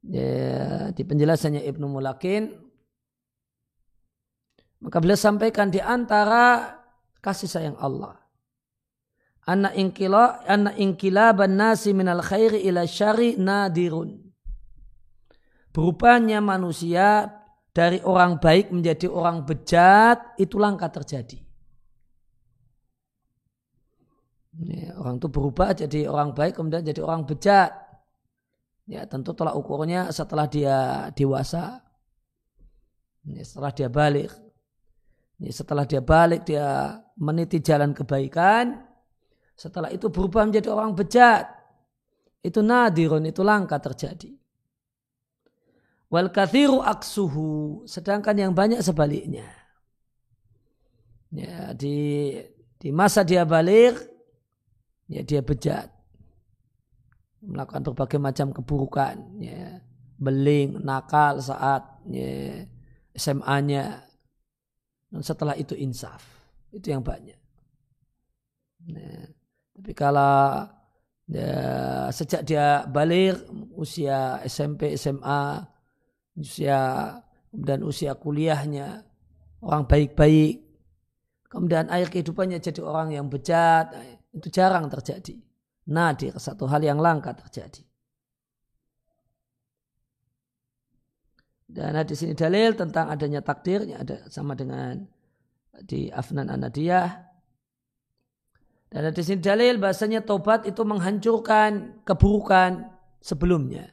ya, di penjelasannya Ibnu Mulakin maka beliau sampaikan di antara kasih sayang Allah. Anak ingkila anak ban nasi minal khairi ila syari nadirun. Berubahnya manusia dari orang baik menjadi orang bejat itu langka terjadi. Orang itu berubah jadi orang baik kemudian jadi orang bejat. Ya tentu tolak ukurnya setelah dia dewasa. Ya, setelah dia balik. Ya, setelah dia balik dia meniti jalan kebaikan. Setelah itu berubah menjadi orang bejat. Itu nadirun, itu langka terjadi. Wal kathiru aksuhu. Sedangkan yang banyak sebaliknya. Ya, di di masa dia balik ya dia bejat. Melakukan berbagai macam keburukan ya. Beling nakal saat ya, SMA-nya dan setelah itu insaf. Itu yang banyak. Nah, tapi kalau ya, sejak dia balik usia SMP SMA usia dan usia kuliahnya orang baik-baik. Kemudian akhir kehidupannya jadi orang yang bejat itu jarang terjadi. Nadir, satu hal yang langka terjadi. Dan di sini dalil tentang adanya takdirnya ada sama dengan di Afnan Anadiyah. Dan di sini dalil bahasanya tobat itu menghancurkan keburukan sebelumnya.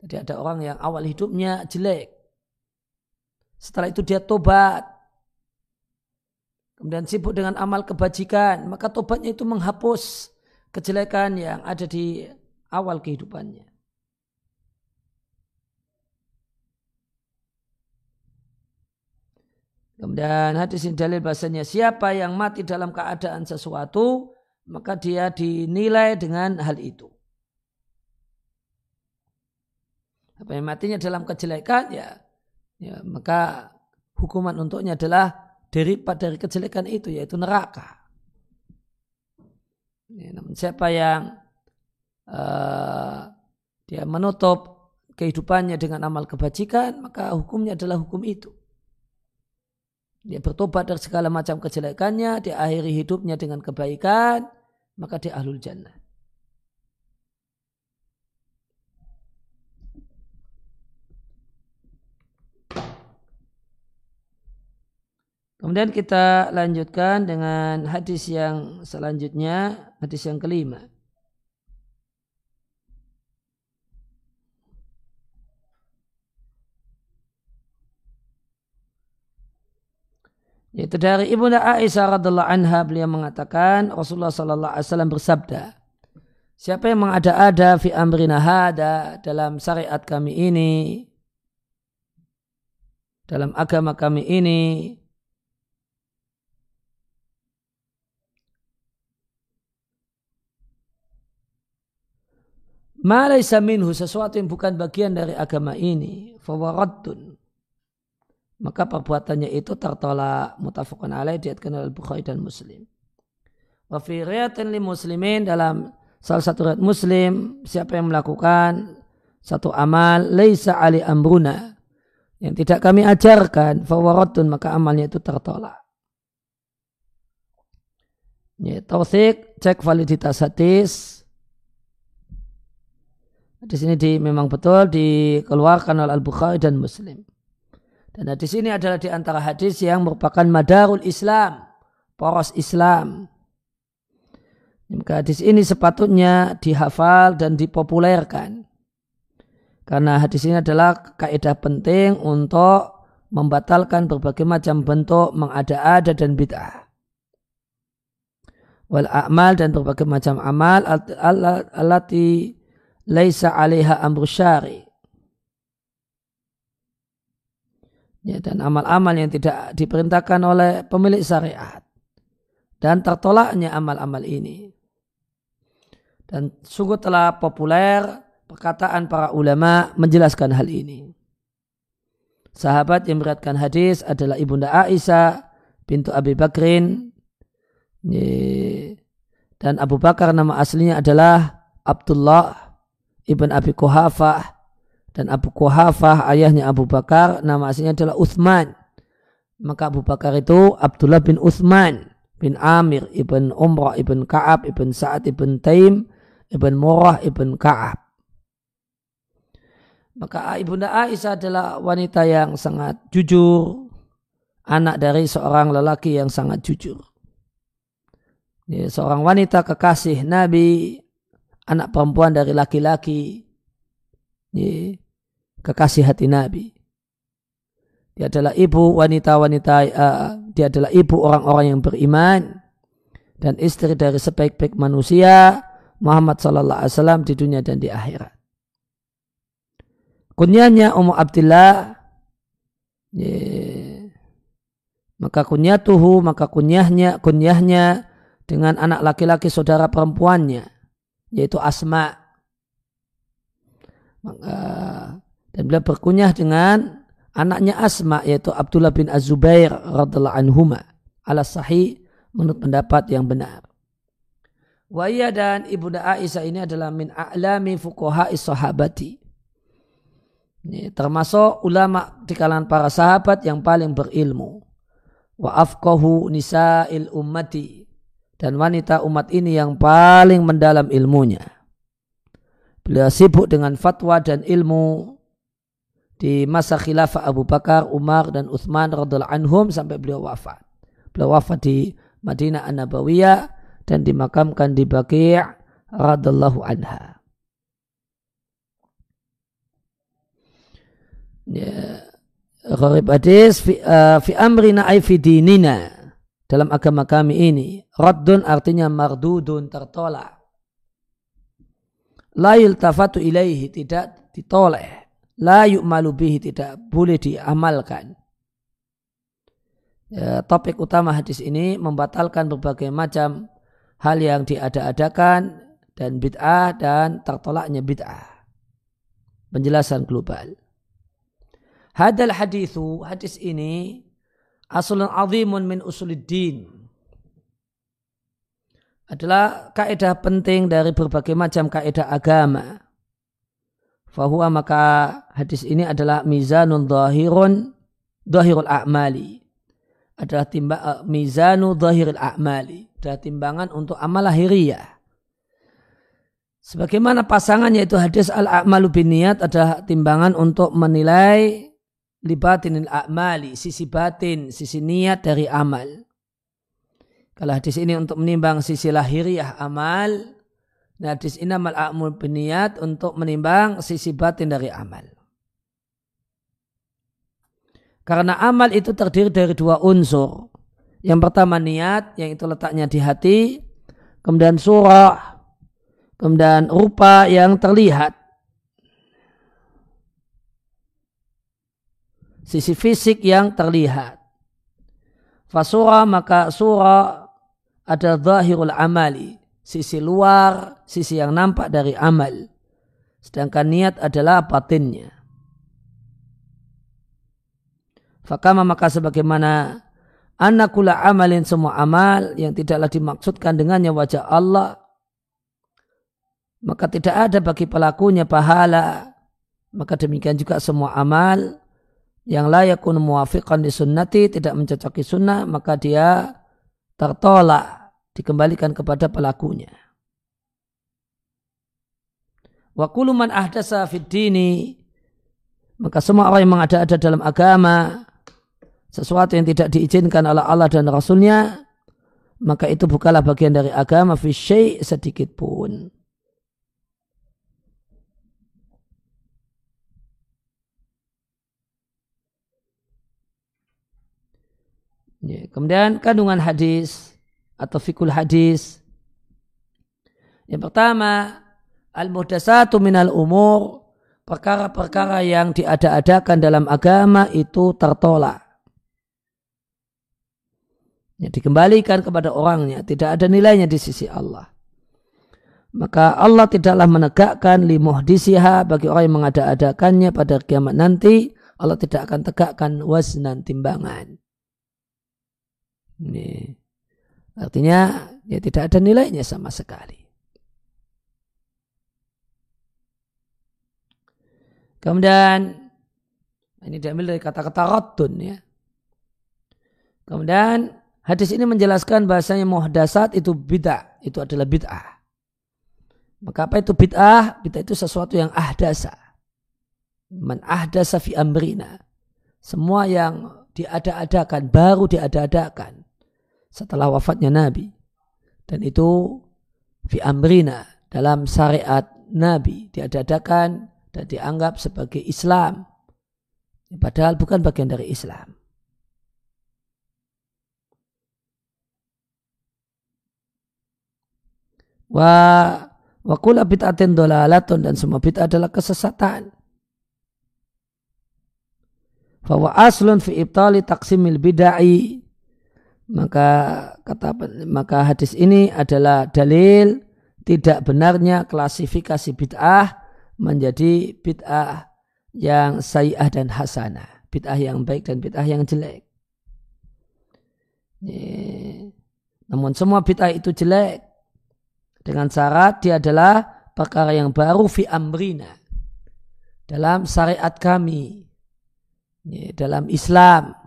Jadi ada orang yang awal hidupnya jelek. Setelah itu dia tobat kemudian sibuk dengan amal kebajikan, maka tobatnya itu menghapus kejelekan yang ada di awal kehidupannya. Kemudian hadis ini dalil bahasanya siapa yang mati dalam keadaan sesuatu maka dia dinilai dengan hal itu. Apa yang matinya dalam kejelekan ya, ya maka hukuman untuknya adalah daripada dari kejelekan itu yaitu neraka. Ya, namun siapa yang uh, dia menutup kehidupannya dengan amal kebajikan maka hukumnya adalah hukum itu. Dia bertobat dari segala macam kejelekannya, dia akhiri hidupnya dengan kebaikan, maka dia ahlul jannah. Kemudian kita lanjutkan dengan hadis yang selanjutnya, hadis yang kelima. Yaitu dari Ibunda Aisyah radhiallahu anha beliau mengatakan Rasulullah sallallahu alaihi wasallam bersabda Siapa yang mengada-ada fi amrina hada dalam syariat kami ini dalam agama kami ini Malaysa minhu sesuatu yang bukan bagian dari agama ini fawaradun maka perbuatannya itu tertolak mutafakun alaih diatkan oleh Bukhari dan Muslim. Wa fi li muslimin dalam salah satu riwayat Muslim siapa yang melakukan satu amal laisa ali amruna yang tidak kami ajarkan fawaradun maka amalnya itu tertolak. Ya, cek validitas hadis, di sini di, memang betul dikeluarkan oleh Al-Bukhari dan Muslim. Dan hadis ini adalah di antara hadis yang merupakan madarul Islam, poros Islam. Maka hadis ini sepatutnya dihafal dan dipopulerkan. Karena hadis ini adalah kaidah penting untuk membatalkan berbagai macam bentuk mengada-ada dan bid'ah. Wal a'mal dan berbagai macam amal alati laisa alaiha amru syari. Ya, dan amal-amal yang tidak diperintahkan oleh pemilik syariat. Dan tertolaknya amal-amal ini. Dan sungguh telah populer perkataan para ulama menjelaskan hal ini. Sahabat yang beratkan hadis adalah Ibunda Aisyah pintu Abi Bakrin. Dan Abu Bakar nama aslinya adalah Abdullah Ibn Abi Kuhafah dan Abu Kuhafah ayahnya Abu Bakar nama aslinya adalah Uthman. Maka Abu Bakar itu Abdullah bin Uthman bin Amir ibn Umrah ibn Ka'ab ibn Sa'ad ibn Taim ibn Murrah ibn Ka'ab. Maka Ibunda Aisyah adalah wanita yang sangat jujur anak dari seorang lelaki yang sangat jujur. Seorang wanita kekasih Nabi anak perempuan dari laki-laki kekasih hati Nabi. Dia adalah ibu wanita-wanita, uh, dia adalah ibu orang-orang yang beriman dan istri dari sebaik-baik manusia Muhammad Sallallahu Alaihi Wasallam di dunia dan di akhirat. Kunyanya Ummu Abdullah, yeah. maka kunyatuhu, maka kunyahnya, kunyahnya dengan anak laki-laki saudara perempuannya yaitu Asma. Dan beliau berkunyah dengan anaknya Asma yaitu Abdullah bin Az-Zubair radhiallahu anhuma ala sahih menurut pendapat yang benar. Waya dan ibunda Aisyah ini adalah min a'lami fuqaha sahabati. Ini termasuk ulama di kalangan para sahabat yang paling berilmu. Wa afqahu nisa'il ummati dan wanita umat ini yang paling mendalam ilmunya. Beliau sibuk dengan fatwa dan ilmu di masa khilafah Abu Bakar, Umar dan Uthman radhiallahu anhum sampai beliau wafat. Beliau wafat di Madinah An-Nabawiyah dan dimakamkan di Baqi' radhiallahu anha. Ya, hadis fi, uh, fi amrina ay fi dinina dalam agama kami ini. Raddun artinya mardudun tertolak. La yultafatu ilaihi tidak ditoleh. La yu'malu bihi tidak boleh diamalkan. Ya, topik utama hadis ini membatalkan berbagai macam hal yang diada-adakan dan bid'ah dan tertolaknya bid'ah. Penjelasan global. Hadal hadithu, hadis ini aslun azimun min usuluddin adalah kaidah penting dari berbagai macam kaidah agama. Fahuwa maka hadis ini adalah mizanun zahirun zahirul a'mali. Adalah timbang uh, mizanu zahirul a'mali. Adalah timbangan untuk amal lahiriah. Sebagaimana pasangannya itu hadis al-a'malu bin niat adalah timbangan untuk menilai libatinil a'mali, sisi batin, sisi niat dari amal. Kalau hadis ini untuk menimbang sisi lahiriah amal, nah hadis ini amal a'mul biniat untuk menimbang sisi batin dari amal. Karena amal itu terdiri dari dua unsur. Yang pertama niat, yang itu letaknya di hati. Kemudian surah, kemudian rupa yang terlihat sisi fisik yang terlihat. Fasura maka surah ada zahirul amali. Sisi luar sisi yang nampak dari amal. Sedangkan niat adalah batinnya. Fakama maka sebagaimana anakula amalin semua amal yang tidaklah dimaksudkan dengannya wajah Allah maka tidak ada bagi pelakunya pahala. Maka demikian juga semua amal yang layakun muafiqan di sunnati tidak mencocoki sunnah maka dia tertolak dikembalikan kepada pelakunya wa kuluman ahdasa fid dini maka semua orang yang mengada-ada dalam agama sesuatu yang tidak diizinkan oleh Allah dan Rasulnya, maka itu bukanlah bagian dari agama fi sedikit pun. Ya, kemudian kandungan hadis atau fikul hadis. Yang pertama, al-muhdasatu minal umur, perkara-perkara yang diada-adakan dalam agama itu tertolak. Ya, dikembalikan kepada orangnya tidak ada nilainya di sisi Allah. Maka Allah tidaklah menegakkan limuhdisiha bagi orang yang mengada-adakannya pada kiamat nanti. Allah tidak akan tegakkan wasnan timbangan ini artinya ya tidak ada nilainya sama sekali kemudian ini diambil dari kata-kata rotun ya kemudian Hadis ini menjelaskan bahasanya muhdasat itu bid'ah, itu adalah bid'ah. Maka apa itu bid'ah? Bid'ah itu sesuatu yang ahdasa. Man ahdasa fi amrina. Semua yang diada-adakan, baru diada-adakan setelah wafatnya Nabi. Dan itu fi amrina dalam syariat Nabi diada-adakan dan dianggap sebagai Islam. Padahal bukan bagian dari Islam. wa wa kula bid'atin dolalatun dan semua bid'ah adalah kesesatan. Fawa aslun fi ibtali taksimil bid'ai maka kata maka hadis ini adalah dalil tidak benarnya klasifikasi bid'ah menjadi bid'ah yang sayyah dan hasanah, bid'ah yang baik dan bid'ah yang jelek. Namun semua bid'ah itu jelek dengan syarat dia adalah perkara yang baru fi amrina. Dalam syariat kami. Dalam Islam.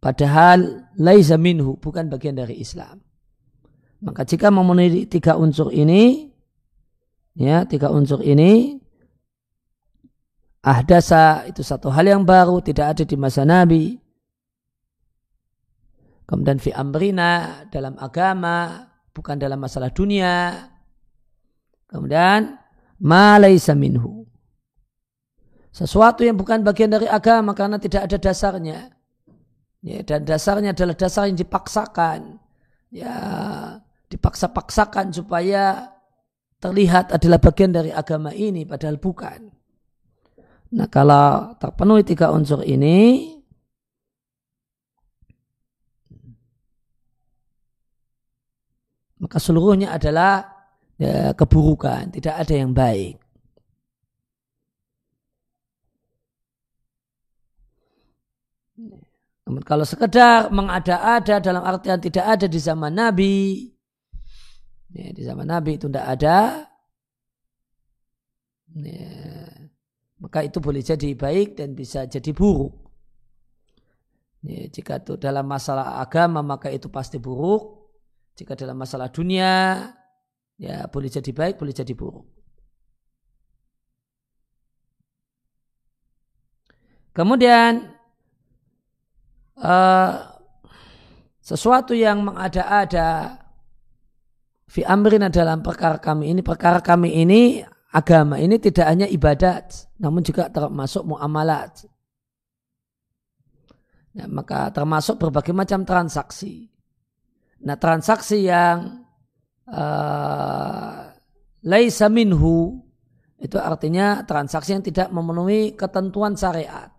Padahal laisa minhu. Bukan bagian dari Islam. Maka jika memenuhi tiga unsur ini. Ya, tiga unsur ini. Ahdasa itu satu hal yang baru. Tidak ada di masa Nabi. Kemudian fi amrina dalam agama bukan dalam masalah dunia. Kemudian malaisa minhu. Sesuatu yang bukan bagian dari agama karena tidak ada dasarnya. Ya, dan dasarnya adalah dasar yang dipaksakan. Ya, dipaksa-paksakan supaya terlihat adalah bagian dari agama ini padahal bukan. Nah kalau terpenuhi tiga unsur ini maka seluruhnya adalah ya, keburukan, tidak ada yang baik. Namun kalau sekedar mengada-ada dalam artian tidak ada di zaman Nabi, ya, di zaman Nabi itu tidak ada, ya, maka itu boleh jadi baik dan bisa jadi buruk. Ya, jika itu dalam masalah agama maka itu pasti buruk. Jika dalam masalah dunia, ya boleh jadi baik, boleh jadi buruk. Kemudian uh, sesuatu yang mengada-ada fi amrina dalam perkara kami ini, perkara kami ini agama ini tidak hanya ibadat, namun juga termasuk muamalat. Ya, maka termasuk berbagai macam transaksi. Nah transaksi yang uh, laisa minhu itu artinya transaksi yang tidak memenuhi ketentuan syariat.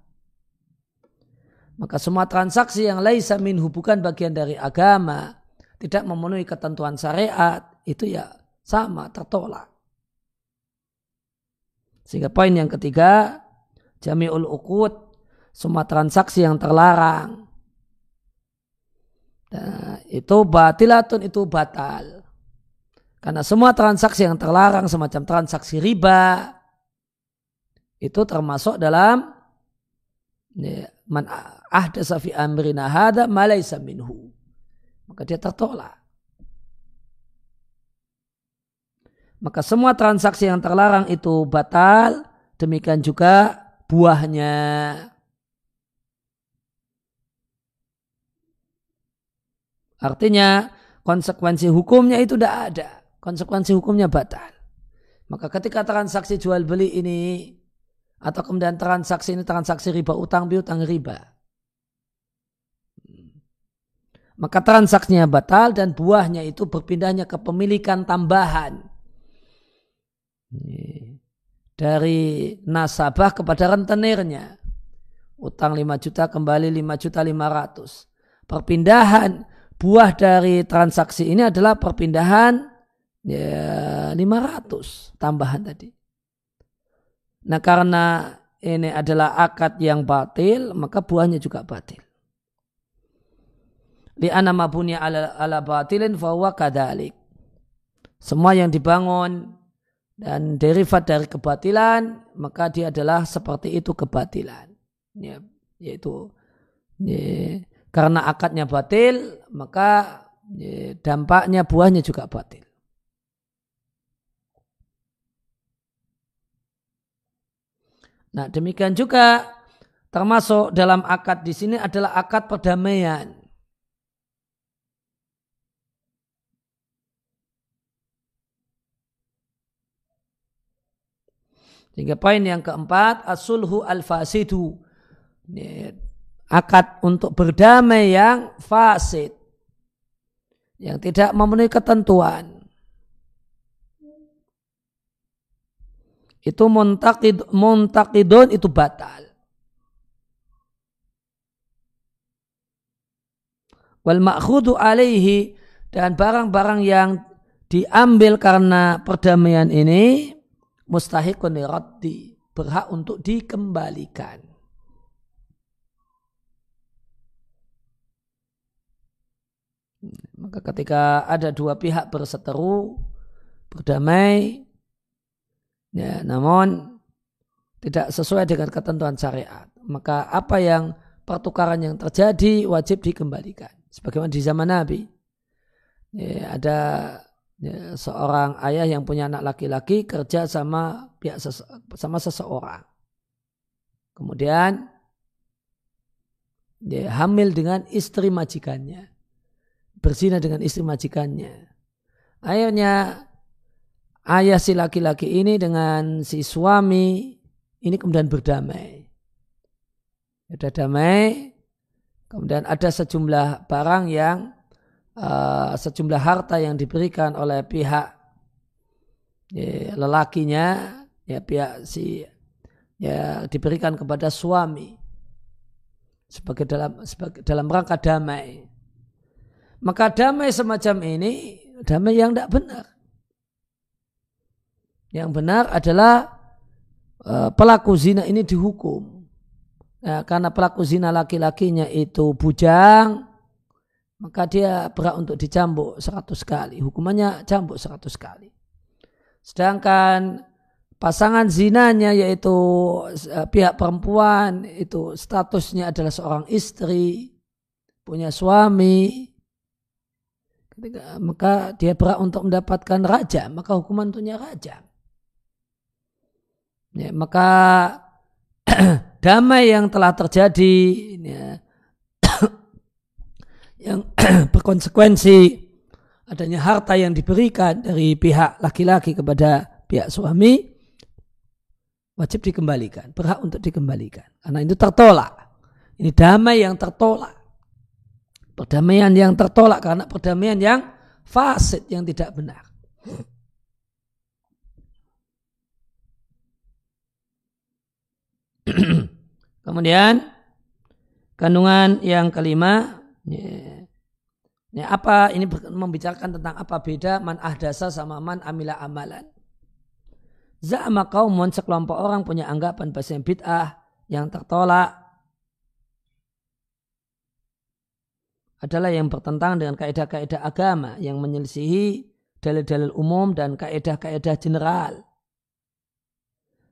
Maka semua transaksi yang laisa minhu bukan bagian dari agama, tidak memenuhi ketentuan syariat, itu ya sama tertolak. Sehingga poin yang ketiga, jami'ul uqud, semua transaksi yang terlarang. Nah, itu batilatun itu batal. Karena semua transaksi yang terlarang semacam transaksi riba itu termasuk dalam ya, ahdasa fi amrina hada malaysa minhu. Maka dia tertolak. Maka semua transaksi yang terlarang itu batal, demikian juga buahnya. Artinya konsekuensi hukumnya itu tidak ada. Konsekuensi hukumnya batal. Maka ketika transaksi jual beli ini atau kemudian transaksi ini transaksi riba utang piutang riba. Maka transaksinya batal dan buahnya itu berpindahnya ke pemilikan tambahan dari nasabah kepada rentenirnya. Utang 5 juta kembali 5 juta 500. Perpindahan buah dari transaksi ini adalah perpindahan ya 500 tambahan tadi. Nah karena ini adalah akad yang batil, maka buahnya juga batil. Di anamabunya ala, ala batilin fahuwa kadalik. Semua yang dibangun dan derivat dari kebatilan maka dia adalah seperti itu kebatilan. Ya, yaitu ya, karena akadnya batil maka ya, dampaknya buahnya juga batil. Nah demikian juga termasuk dalam akad di sini adalah akad perdamaian Sehingga poin yang keempat, asulhu al-fasidu. Akad untuk berdamai yang fasid. Yang tidak memenuhi ketentuan. Itu muntakid, muntakidun itu batal. Wal ma'khudu alaihi dan barang-barang yang diambil karena perdamaian ini mustahikun raddi berhak untuk dikembalikan. Maka ketika ada dua pihak berseteru, berdamai, ya, namun tidak sesuai dengan ketentuan syariat, maka apa yang pertukaran yang terjadi wajib dikembalikan. Sebagaimana di zaman Nabi, ya, ada ya, seorang ayah yang punya anak laki-laki kerja sama pihak sese, sama seseorang. Kemudian dia hamil dengan istri majikannya. Berzina dengan istri majikannya. Akhirnya ayah si laki-laki ini dengan si suami ini kemudian berdamai. Sudah damai, kemudian ada sejumlah barang yang uh, sejumlah harta yang diberikan oleh pihak ya, lelakinya ya pihak si ya diberikan kepada suami sebagai dalam sebagai dalam rangka damai. Maka damai semacam ini damai yang tidak benar. Yang benar adalah uh, pelaku zina ini dihukum. Ya, karena pelaku zina laki-lakinya itu bujang maka dia berhak untuk dicambuk seratus kali. Hukumannya cambuk seratus kali. Sedangkan pasangan zinanya yaitu eh, pihak perempuan itu statusnya adalah seorang istri, punya suami, ketika, maka dia berhak untuk mendapatkan raja, maka hukuman untuknya raja. Ya, maka *clears throat* damai yang telah terjadi ya, yang *clears throat* berkonsekuensi adanya harta yang diberikan dari pihak laki-laki kepada pihak suami wajib dikembalikan, berhak untuk dikembalikan. Karena itu tertolak. Ini damai yang tertolak. Perdamaian yang tertolak karena perdamaian yang fasid yang tidak benar. *clears throat* Kemudian kandungan yang kelima yeah ini apa ini membicarakan tentang apa beda man ahdasa sama man amila amalan. Za'ama kaumun sekelompok orang punya anggapan bahasa bid'ah yang tertolak adalah yang bertentangan dengan kaidah-kaidah agama yang menyelisihi dalil-dalil umum dan kaidah-kaidah general.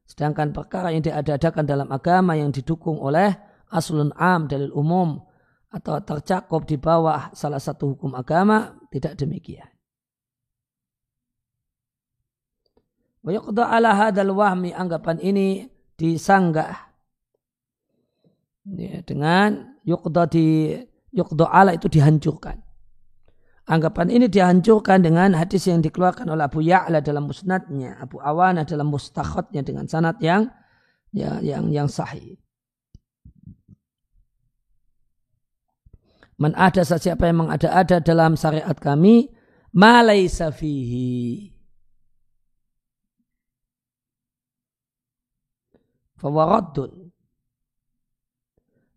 Sedangkan perkara yang diadakan dalam agama yang didukung oleh aslun am dalil umum atau tercakup di bawah salah satu hukum agama tidak demikian. Wa ala hadal wahmi anggapan ini disanggah ya, dengan yuqda di yuqda ala itu dihancurkan. Anggapan ini dihancurkan dengan hadis yang dikeluarkan oleh Abu Ya'la dalam musnadnya, Abu Awana dalam mustakhodnya dengan sanad yang ya, yang yang sahih. Man ada siapa yang mengada-ada dalam syariat kami, malaisa fihi. Fawaraddun.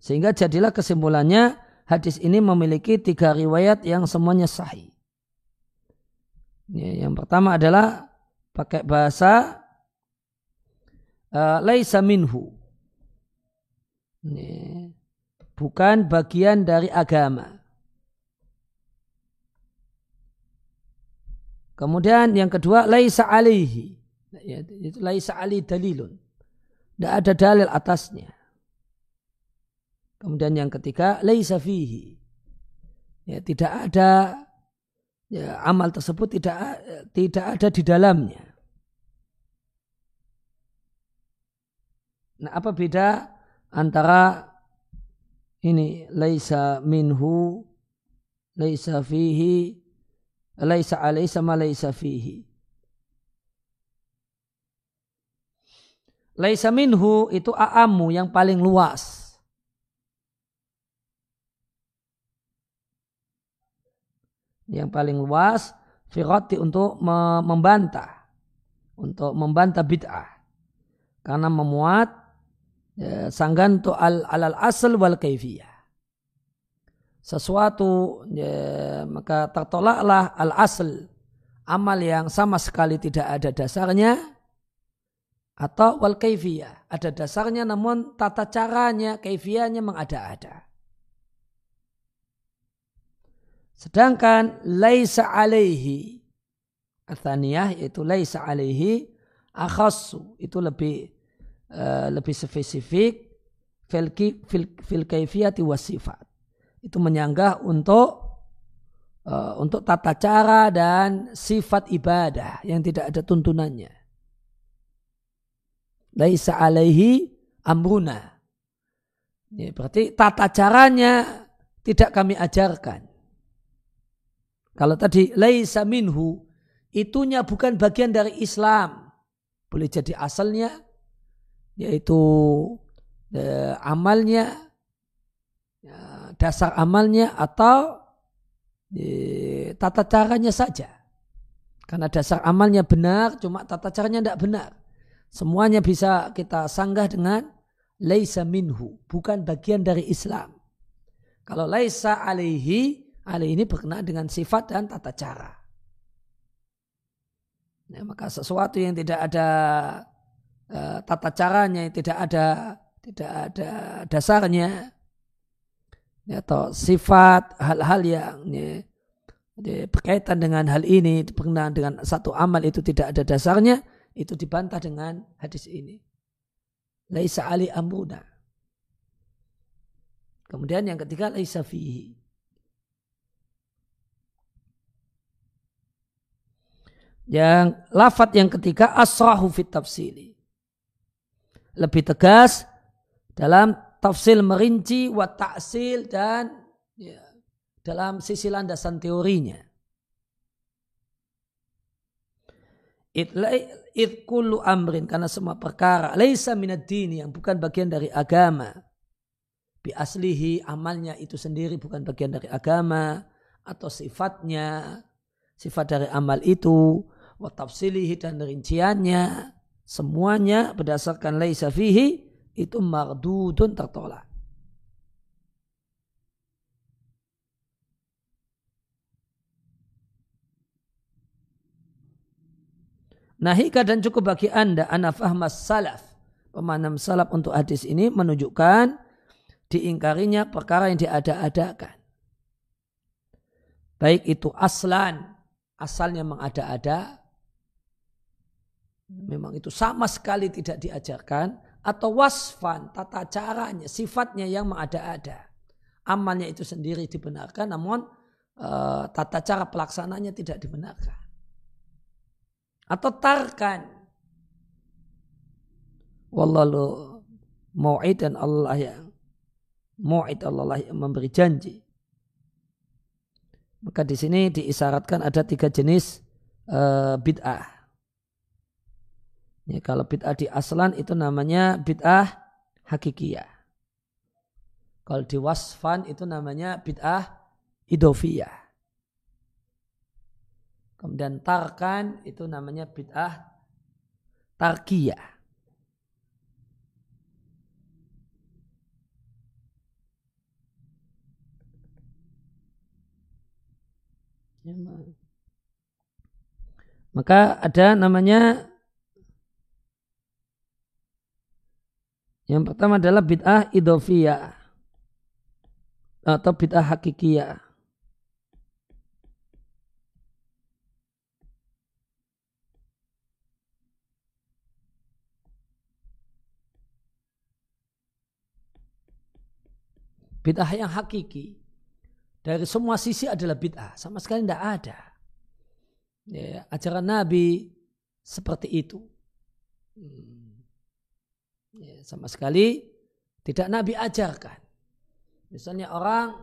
Sehingga jadilah kesimpulannya hadis ini memiliki tiga riwayat yang semuanya sahih. Yang pertama adalah pakai bahasa uh, laisa minhu. Ini, bukan bagian dari agama. Kemudian yang kedua laisa alaihi. Ya, itu laisa ali dalilun. Tidak ada dalil atasnya. Kemudian yang ketiga, laisa fihi. Ya, tidak ada ya, amal tersebut tidak tidak ada di dalamnya. Nah, apa beda antara ini laisa minhu laisa fihi laisa alaihi sama laisa fihi. Laisa minhu itu a'amu yang paling luas. yang paling luas firati untuk membantah untuk membantah bid'ah karena memuat ya, sangganto al alal asal wal kaifiyah. Sesuatu ya, maka tertolaklah al asal amal yang sama sekali tidak ada dasarnya atau wal kaifiyah. Ada dasarnya namun tata caranya kaifiyahnya mengada-ada. Sedangkan laisa alaihi athaniyah yaitu laisa alaihi akhassu itu lebih uh, lebih spesifik fil fil, fil kaifiyati wasifat. Itu menyanggah untuk uh, untuk tata cara dan sifat ibadah yang tidak ada tuntunannya. Laisa alaihi amruna. Ya, berarti tata caranya tidak kami ajarkan. Kalau tadi laisa minhu, itunya bukan bagian dari Islam. Boleh jadi asalnya, yaitu eh, amalnya, ya, dasar amalnya atau eh, tata caranya saja. Karena dasar amalnya benar, cuma tata caranya tidak benar. Semuanya bisa kita sanggah dengan laisa minhu, bukan bagian dari Islam. Kalau laisa alaihi, Ali ini berkenaan dengan sifat dan tata cara. Ya, maka sesuatu yang tidak ada uh, tata caranya, tidak ada tidak ada dasarnya, ya, atau sifat hal-hal yang ya, ya, berkaitan dengan hal ini berkenaan dengan satu amal itu tidak ada dasarnya, itu dibantah dengan hadis ini. Laisa ali amruna. Kemudian yang ketiga laisa fihi. Yang lafat yang ketiga asrahu fit tafsili. Lebih tegas dalam tafsil merinci wa ta'sil dan ya, dalam sisi landasan teorinya. Id kullu amrin karena semua perkara laisa minad dini yang bukan bagian dari agama. Bi aslihi amalnya itu sendiri bukan bagian dari agama atau sifatnya sifat dari amal itu watafsilihi dan rinciannya semuanya berdasarkan laisa fihi itu mardudun tertolak. Nahika dan cukup bagi anda ana fahmas salaf. Pemahaman salaf untuk hadis ini menunjukkan diingkarinya perkara yang diada-adakan. Baik itu aslan, asalnya mengada-ada, memang itu sama sekali tidak diajarkan, atau wasfan, tata caranya, sifatnya yang mengada-ada. Amalnya itu sendiri dibenarkan, namun uh, tata cara pelaksananya tidak dibenarkan atau tarkan. Wallahu mu'id dan Allah yang mu'id Allah yang memberi janji. Maka di sini diisyaratkan ada tiga jenis uh, bid'ah. Ya, kalau bid'ah di aslan itu namanya bid'ah hakikiyah. Kalau di wasfan itu namanya bid'ah idofiyah. Kemudian tarkan itu namanya bid'ah tarkiyah. Ya, Maka ada namanya yang pertama adalah bid'ah idofiyah atau bid'ah hakikiyah. Bid'ah yang hakiki dari semua sisi adalah bid'ah. Sama sekali tidak ada. Ya, ajaran Nabi seperti itu. Hmm. Ya, sama sekali tidak Nabi ajarkan. Misalnya orang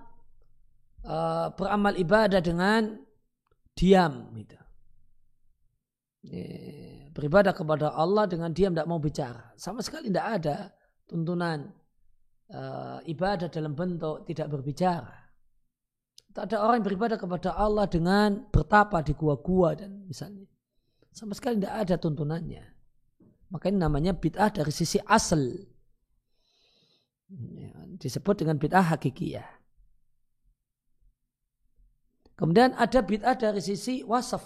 uh, beramal ibadah dengan diam. Gitu. Ya, beribadah kepada Allah dengan diam tidak mau bicara. Sama sekali tidak ada tuntunan uh, ibadah dalam bentuk tidak berbicara. Tak ada orang yang beribadah kepada Allah dengan bertapa di gua-gua dan misalnya. Sama sekali tidak ada tuntunannya. Maka ini namanya bid'ah dari sisi asal. Ya, disebut dengan bid'ah hakikiyah. Kemudian ada bid'ah dari sisi wasaf.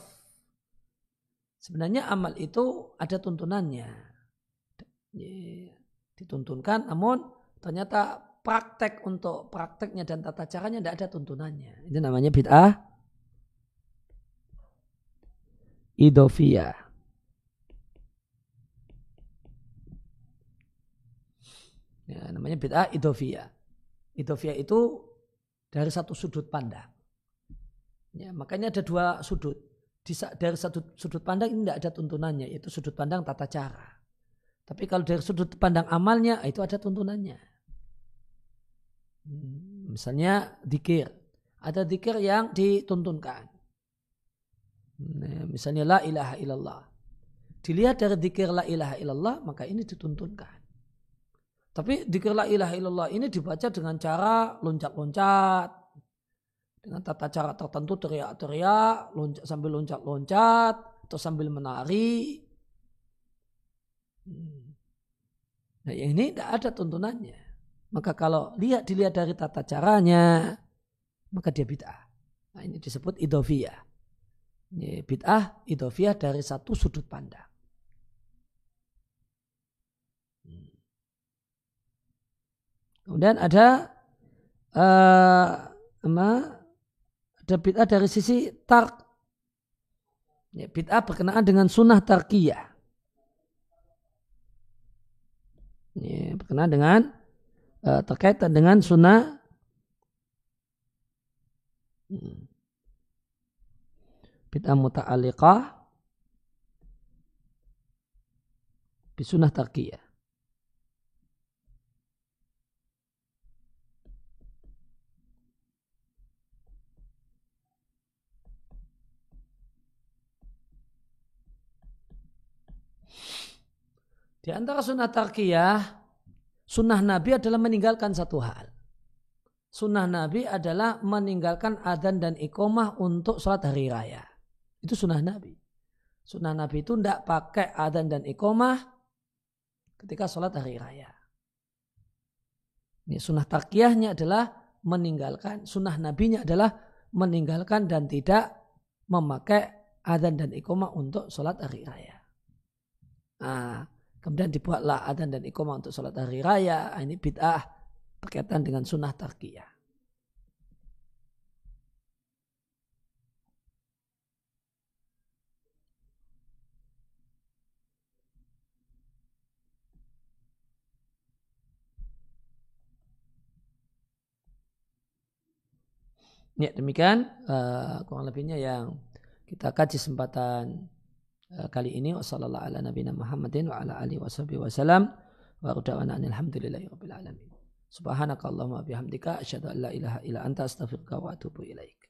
Sebenarnya amal itu ada tuntunannya. Ya, dituntunkan namun ternyata praktek untuk prakteknya dan tata caranya tidak ada tuntunannya. Itu namanya bid'ah idofia. Ya, namanya bid'ah idofia. Idofia itu dari satu sudut pandang. Ya, makanya ada dua sudut. Di, dari satu sudut pandang ini tidak ada tuntunannya, yaitu sudut pandang tata cara. Tapi kalau dari sudut pandang amalnya, itu ada tuntunannya. Hmm, misalnya dikir. Ada dikir yang dituntunkan. Nah, misalnya la ilaha illallah. Dilihat dari dikir la ilaha illallah maka ini dituntunkan. Tapi dikir la ilaha ini dibaca dengan cara loncat-loncat. Dengan tata cara tertentu teriak-teriak, loncat, sambil loncat-loncat, atau sambil menari. Hmm. Nah ini tidak ada tuntunannya. Maka kalau lihat dilihat dari tata caranya, maka dia bid'ah. Nah, ini disebut idofiyah. Ini bid'ah, idofiyah dari satu sudut pandang. Kemudian ada uh, ada bid'ah dari sisi tark. Ya, bid'ah berkenaan dengan sunnah tarkiyah. Ya, berkenaan dengan uh, terkait dengan sunnah bid'ah muta'alliqah bisunnah tarkiyah. Di antara sunnah tarkiyah Sunnah Nabi adalah meninggalkan satu hal. Sunnah Nabi adalah meninggalkan adan dan ikomah untuk sholat hari raya. Itu sunnah Nabi. Sunnah Nabi itu tidak pakai adan dan ikomah ketika sholat hari raya. Ini sunnah takiyahnya adalah meninggalkan. Sunnah nabinya adalah meninggalkan dan tidak memakai adzan dan iqamah untuk sholat hari raya. Nah, kemudian dibuatlah adzan dan iqamah untuk sholat hari raya. Ini bid'ah berkaitan dengan sunnah takiyah. Ya demikian uh, kurang lebihnya yang kita kaji kesempatan uh, kali ini wasallallahu ala nabiyina Muhammadin wa ala alihi wasallam wa udawana alhamdulillahi rabbil alamin subhanakallahumma bihamdika asyhadu an la ilaha illa anta astaghfiruka wa atubu ilaik